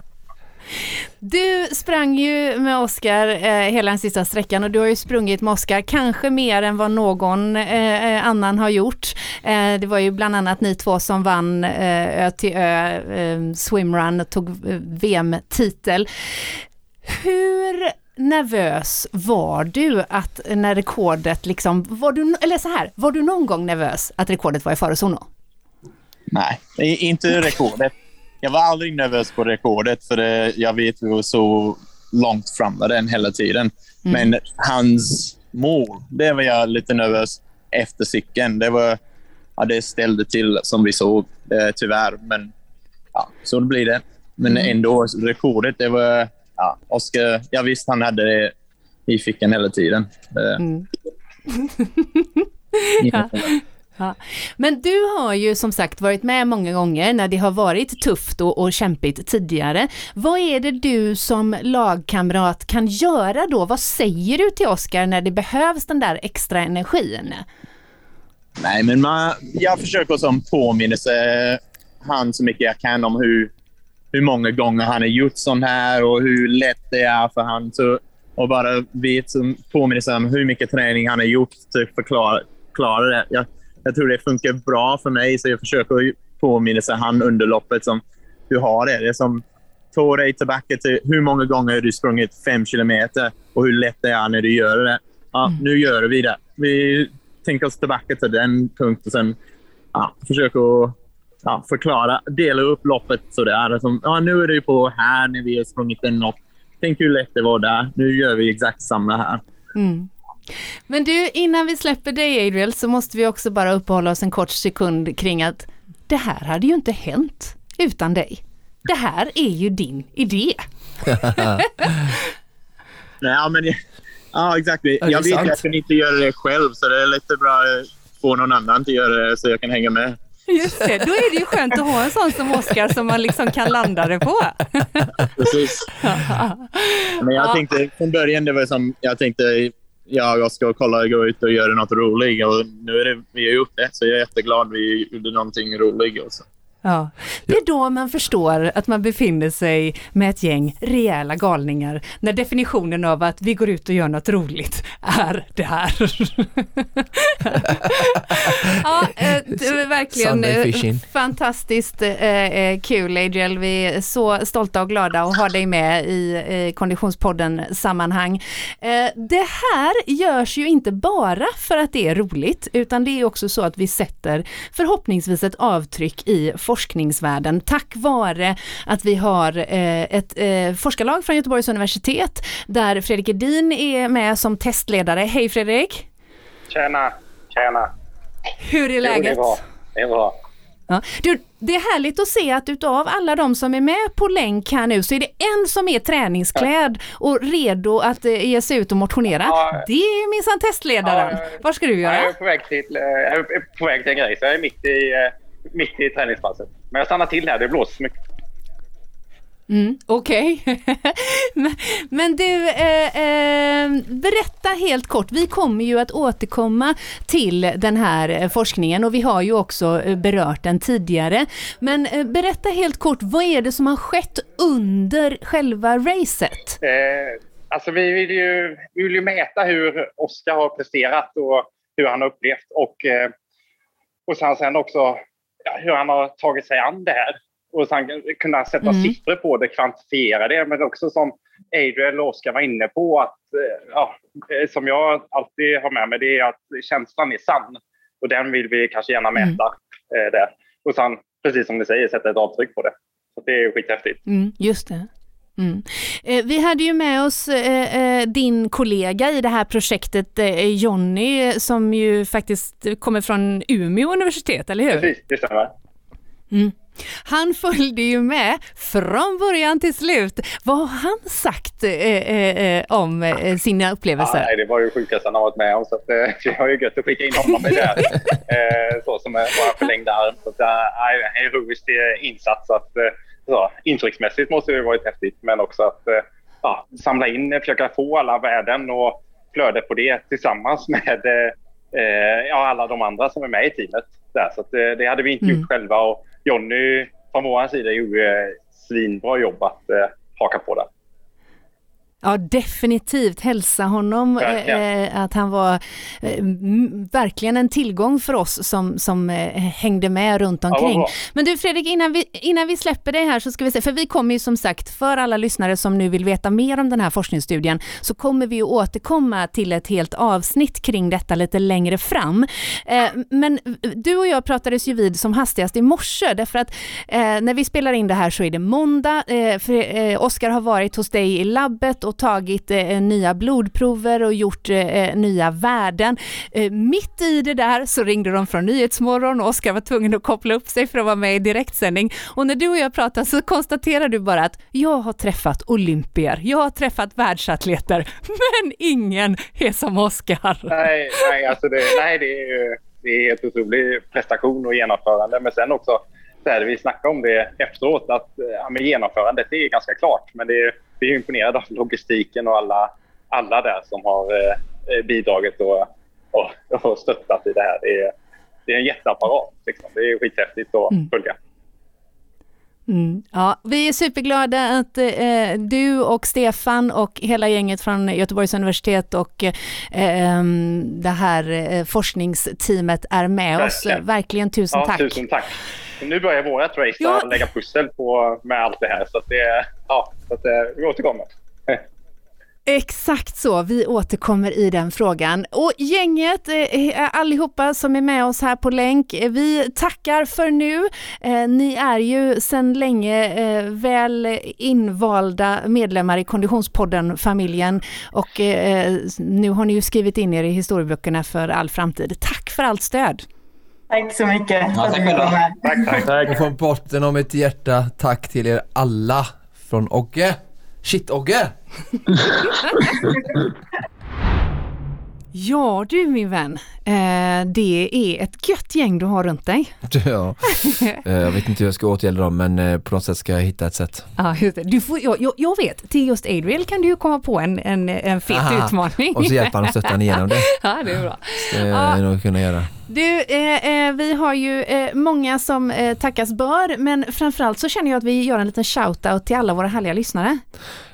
Speaker 1: Du sprang ju med Oskar eh, hela den sista sträckan och du har ju sprungit med Oskar kanske mer än vad någon eh, eh, annan har gjort. Eh, det var ju bland annat ni två som vann eh, Ö till Ö eh, swimrun och tog eh, VM-titel. Hur nervös var du att när rekordet liksom, var du, eller så här, var du någon gång nervös att rekordet var i farozonen?
Speaker 10: Nej, inte rekordet. Jag var aldrig nervös på rekordet för det, jag vet vi var så långt framme den hela tiden. Mm. Men hans mål, det var jag lite nervös efter cykeln. Det, var, ja, det ställde till som vi såg, eh, tyvärr. Men ja, så blir det. Men mm. ändå, rekordet, det var... Ja, Oskar, jag visste han hade det i fickan hela tiden. Eh, mm.
Speaker 1: ja. Ja. Men du har ju som sagt varit med många gånger när det har varit tufft och, och kämpigt tidigare. Vad är det du som lagkamrat kan göra då? Vad säger du till Oskar när det behövs den där extra energin?
Speaker 10: Nej, men man, jag försöker som påminnelse han så mycket jag kan om hur, hur många gånger han har gjort sånt här och hur lätt det är för honom. och bara vet som påminnelse om hur mycket träning han har gjort för att förklara, förklara det. Jag, jag tror det funkar bra för mig, så jag försöker påminna sig han under loppet som du har det. Det är som ta dig tillbaka till hur många gånger har du sprungit fem kilometer och hur lätt det är när du gör det. Ja, mm. Nu gör vi det. Vi tänker oss tillbaka till den punkten. Sen ja, försöka ja, förklara, dela upp loppet så det är. Som, ja, nu är du på här när vi har sprungit en lopp. Tänk hur lätt det var där. Nu gör vi exakt samma här. Mm.
Speaker 1: Men du, innan vi släpper dig Adriel så måste vi också bara uppehålla oss en kort sekund kring att det här hade ju inte hänt utan dig. Det här är ju din idé.
Speaker 10: Nej, men ja, exakt. Jag vet att jag kan inte göra det själv så det är lite bra att få någon annan att göra det så jag kan hänga med.
Speaker 1: Just det, då är det ju skönt att ha en sån som Oskar som man liksom kan landa det på.
Speaker 10: Precis. Men jag tänkte från början, det var som, jag tänkte jag ska kolla, gå ut och göra något roligt. Och nu är det, vi är gjort det, så jag är jätteglad vi gjorde någonting roligt. Också.
Speaker 1: Ja, det är då man förstår att man befinner sig med ett gäng rejäla galningar, när definitionen av att vi går ut och gör något roligt är det här. ja, eh, det var verkligen eh, fantastiskt eh, kul Adriel. Vi är så stolta och glada att ha dig med i Konditionspodden sammanhang. Det här görs ju inte bara för att det är roligt, utan det är också så att vi sätter förhoppningsvis ett avtryck i forskningsvärlden tack vare att vi har eh, ett eh, forskarlag från Göteborgs universitet där Fredrik Edin är med som testledare. Hej Fredrik!
Speaker 11: Tjena! Tjena!
Speaker 1: Hur är läget? Jo, det är
Speaker 11: bra. Det är bra.
Speaker 1: Ja. Du, det är härligt att se att utav alla de som är med på länk här nu så är det en som är träningsklädd och redo att eh, ge sig ut och motionera. Ja. Det är minsann testledaren. Ja, Vad ska du göra?
Speaker 11: Jag är på väg till, jag är på väg till en grej så jag är mitt i mitt i träningspasset. Men jag stannar till här, det blåser så mycket.
Speaker 1: Mm, Okej. Okay. men, du, eh, eh, berätta helt kort. Vi kommer ju att återkomma till den här forskningen och vi har ju också eh, berört den tidigare. Men eh, berätta helt kort, vad är det som har skett under själva racet?
Speaker 11: Eh, alltså vi vill, ju, vi vill ju mäta hur Oskar har presterat och hur han har upplevt och, eh, och sen, sen också hur han har tagit sig an det här. Och sen kunna sätta mm. siffror på det, kvantifiera det. Men också som Adriel och Oskar var inne på, att, eh, ja, eh, som jag alltid har med mig, det är att känslan är sann. Och den vill vi kanske gärna mm. mäta mm. där. Och sen, precis som ni säger, sätta ett avtryck på det. Så det är skithäftigt.
Speaker 1: Mm, just det. Mm. Eh, vi hade ju med oss eh, eh, din kollega i det här projektet, eh, Jonny, som ju faktiskt kommer från Umeå universitet, eller hur?
Speaker 11: Precis, det stämmer.
Speaker 1: Mm. Han följde ju med från början till slut. Vad har han sagt om sina upplevelser?
Speaker 11: Ja, nej, det var ju sjukaste han har varit med om, så att, vi har ju gött att skicka in honom i det här. så som vår förlängda arm. Så att, eh, en heroisk insats. Att, så, intrycksmässigt måste det ha varit häftigt, men också att eh, ja, samla in, försöka få alla värden och flöde på det tillsammans med eh, ja, alla de andra som är med i teamet. Där. Så att, eh, det hade vi inte mm. gjort själva och Jonny från vår sida gjorde svinbra jobb att eh, haka på det.
Speaker 1: Ja, definitivt. Hälsa honom eh, att han var eh, verkligen en tillgång för oss som, som eh, hängde med runt omkring. Ja, Men du Fredrik, innan vi, innan vi släpper dig här så ska vi se, för vi kommer ju som sagt, för alla lyssnare som nu vill veta mer om den här forskningsstudien, så kommer vi ju återkomma till ett helt avsnitt kring detta lite längre fram. Eh, men du och jag pratades ju vid som hastigast i morse, därför att eh, när vi spelar in det här så är det måndag, eh, Oskar har varit hos dig i labbet och tagit eh, nya blodprover och gjort eh, eh, nya värden. Eh, mitt i det där så ringde de från Nyhetsmorgon och Oskar var tvungen att koppla upp sig för att vara med i direktsändning. Och när du och jag pratar så konstaterar du bara att jag har träffat olympier, jag har träffat världsatleter, men ingen är som Oskar.
Speaker 11: Nej, nej, alltså det, nej det, är, det är helt otrolig prestation och genomförande, men sen också där vi snackade om det efteråt, att ja, genomförandet är ganska klart, men det är vi är imponerade av logistiken och alla, alla där som har eh, bidragit och, och, och, stöttat i det här. Det är, det är en jätteapparat. Liksom. Det är skithäftigt att mm. följa.
Speaker 1: Mm, ja, vi är superglada att eh, du och Stefan och hela gänget från Göteborgs universitet och eh, det här eh, forskningsteamet är med Verkligen. oss. Verkligen tusen
Speaker 11: ja,
Speaker 1: tack.
Speaker 11: Tusen tack. Nu börjar vårt race ja. att lägga pussel på, med allt det här. Så det, ja, så att, vi återkommer.
Speaker 1: Exakt så, vi återkommer i den frågan. Och gänget, eh, allihopa som är med oss här på länk, eh, vi tackar för nu. Eh, ni är ju sedan länge eh, väl invalda medlemmar i Konditionspodden-familjen och eh, nu har ni ju skrivit in er i historieböckerna för all framtid. Tack för allt stöd!
Speaker 7: Tack så mycket. Ja, tack.
Speaker 2: Tack, tack. tack. Och från botten av mitt hjärta, tack till er alla från Ogge. Shit Ogge!
Speaker 1: Ja du min vän, eh, det är ett gött gäng du har runt dig.
Speaker 2: Ja, eh, jag vet inte hur jag ska åtgärda dem men eh, på något sätt ska jag hitta ett sätt.
Speaker 1: Ja, just det. Du får, jag, jag vet, till just Adriel kan du ju komma på en, en, en fet Aha, utmaning.
Speaker 2: Och så hjälper han och stöttar igenom det.
Speaker 1: Ja, det är bra.
Speaker 2: Det ska jag nog kunna göra.
Speaker 1: Du, eh, vi har ju eh, många som eh, tackas bör, men framförallt så känner jag att vi gör en liten shout-out till alla våra härliga lyssnare.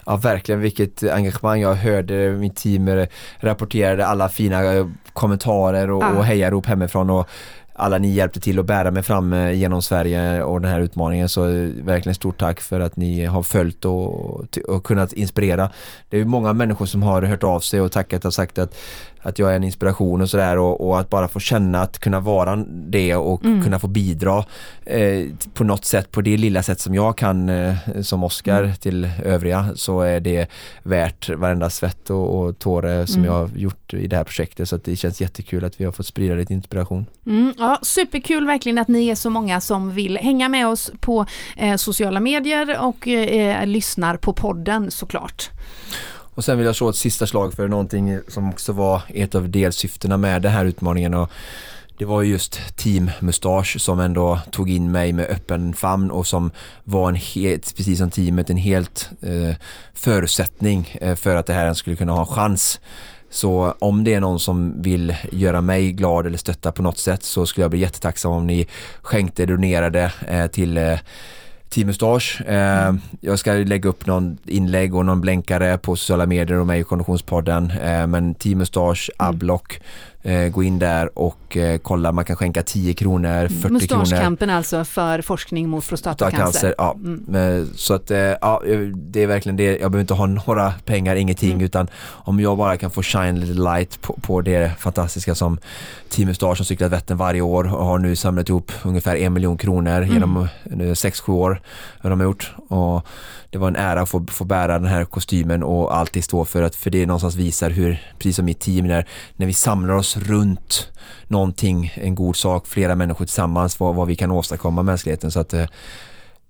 Speaker 2: Ja, verkligen vilket engagemang. Jag hörde mitt team rapporterade alla fina eh, kommentarer och, ah. och hejarop hemifrån och alla ni hjälpte till att bära mig fram eh, genom Sverige och den här utmaningen så verkligen stort tack för att ni har följt och, och kunnat inspirera. Det är många människor som har hört av sig och tackat och sagt att att jag är en inspiration och sådär och, och, att bara få känna att kunna vara det och mm. kunna få bidra eh, på något sätt, på det lilla sätt som jag kan eh, som Oscar mm. till övriga så är det värt varenda svett och, och tåre som mm. jag har gjort i det här projektet så att det känns jättekul att vi har fått sprida lite inspiration.
Speaker 1: Mm, ja, superkul verkligen att ni är så många som vill hänga med oss på eh, sociala medier och eh, lyssnar på podden såklart.
Speaker 2: Och sen vill jag slå ett sista slag för någonting som också var ett av delsyftena med den här utmaningen och det var just Team Mustache som ändå tog in mig med öppen famn och som var en helt, precis som teamet, en helt eh, förutsättning eh, för att det här skulle kunna ha en chans. Så om det är någon som vill göra mig glad eller stötta på något sätt så skulle jag bli jättetacksam om ni skänkte, donerade eh, till eh, Team Mustache. Eh, jag ska lägga upp någon inlägg och någon blänkare på sociala medier och mig i Konditionspodden. Eh, men Team Mustache, Ablock, eh, gå in där och eh, kolla. Man kan skänka 10 kronor, 40 kronor.
Speaker 1: Mustaschkampen alltså för forskning mot prostatacancer.
Speaker 2: Ja. Mm. Eh, så att eh, ja, det är verkligen det. Jag behöver inte ha några pengar, ingenting mm. utan om jag bara kan få shine lite light på, på det fantastiska som Team Mustache som cyklat Vättern varje år och har nu samlat ihop ungefär en miljon kronor mm. genom 6-7 år. Har de gjort. Och det var en ära att få, få bära den här kostymen och alltid stå för att för det någonstans visar hur, precis som mitt team där, när vi samlar oss runt någonting, en god sak, flera människor tillsammans, vad, vad vi kan åstadkomma mänskligheten. Så att eh,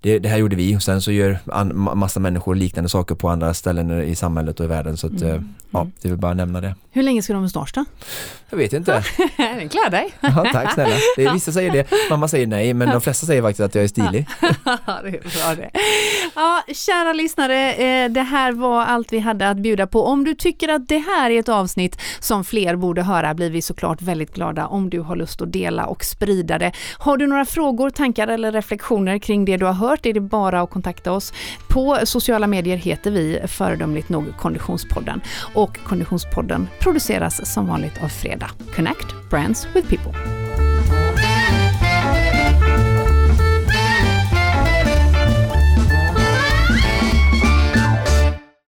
Speaker 2: det, det här gjorde vi och sen så gör an, massa människor liknande saker på andra ställen i samhället och i världen så att mm. ja, det vill bara nämna det.
Speaker 1: Hur länge ska du ha mustasch då?
Speaker 2: Jag vet inte.
Speaker 1: Klär dig.
Speaker 2: ja, tack snälla. Det är, vissa säger det, mamma säger nej men de flesta säger faktiskt att jag är stilig.
Speaker 1: ja, det är bra det. Ja, kära lyssnare, eh, det här var allt vi hade att bjuda på. Om du tycker att det här är ett avsnitt som fler borde höra blir vi såklart väldigt glada om du har lust att dela och sprida det. Har du några frågor, tankar eller reflektioner kring det du har hört är det bara att kontakta oss. På sociala medier heter vi föredömligt nog Konditionspodden och Konditionspodden produceras som vanligt av Fredag. Connect Brands with People.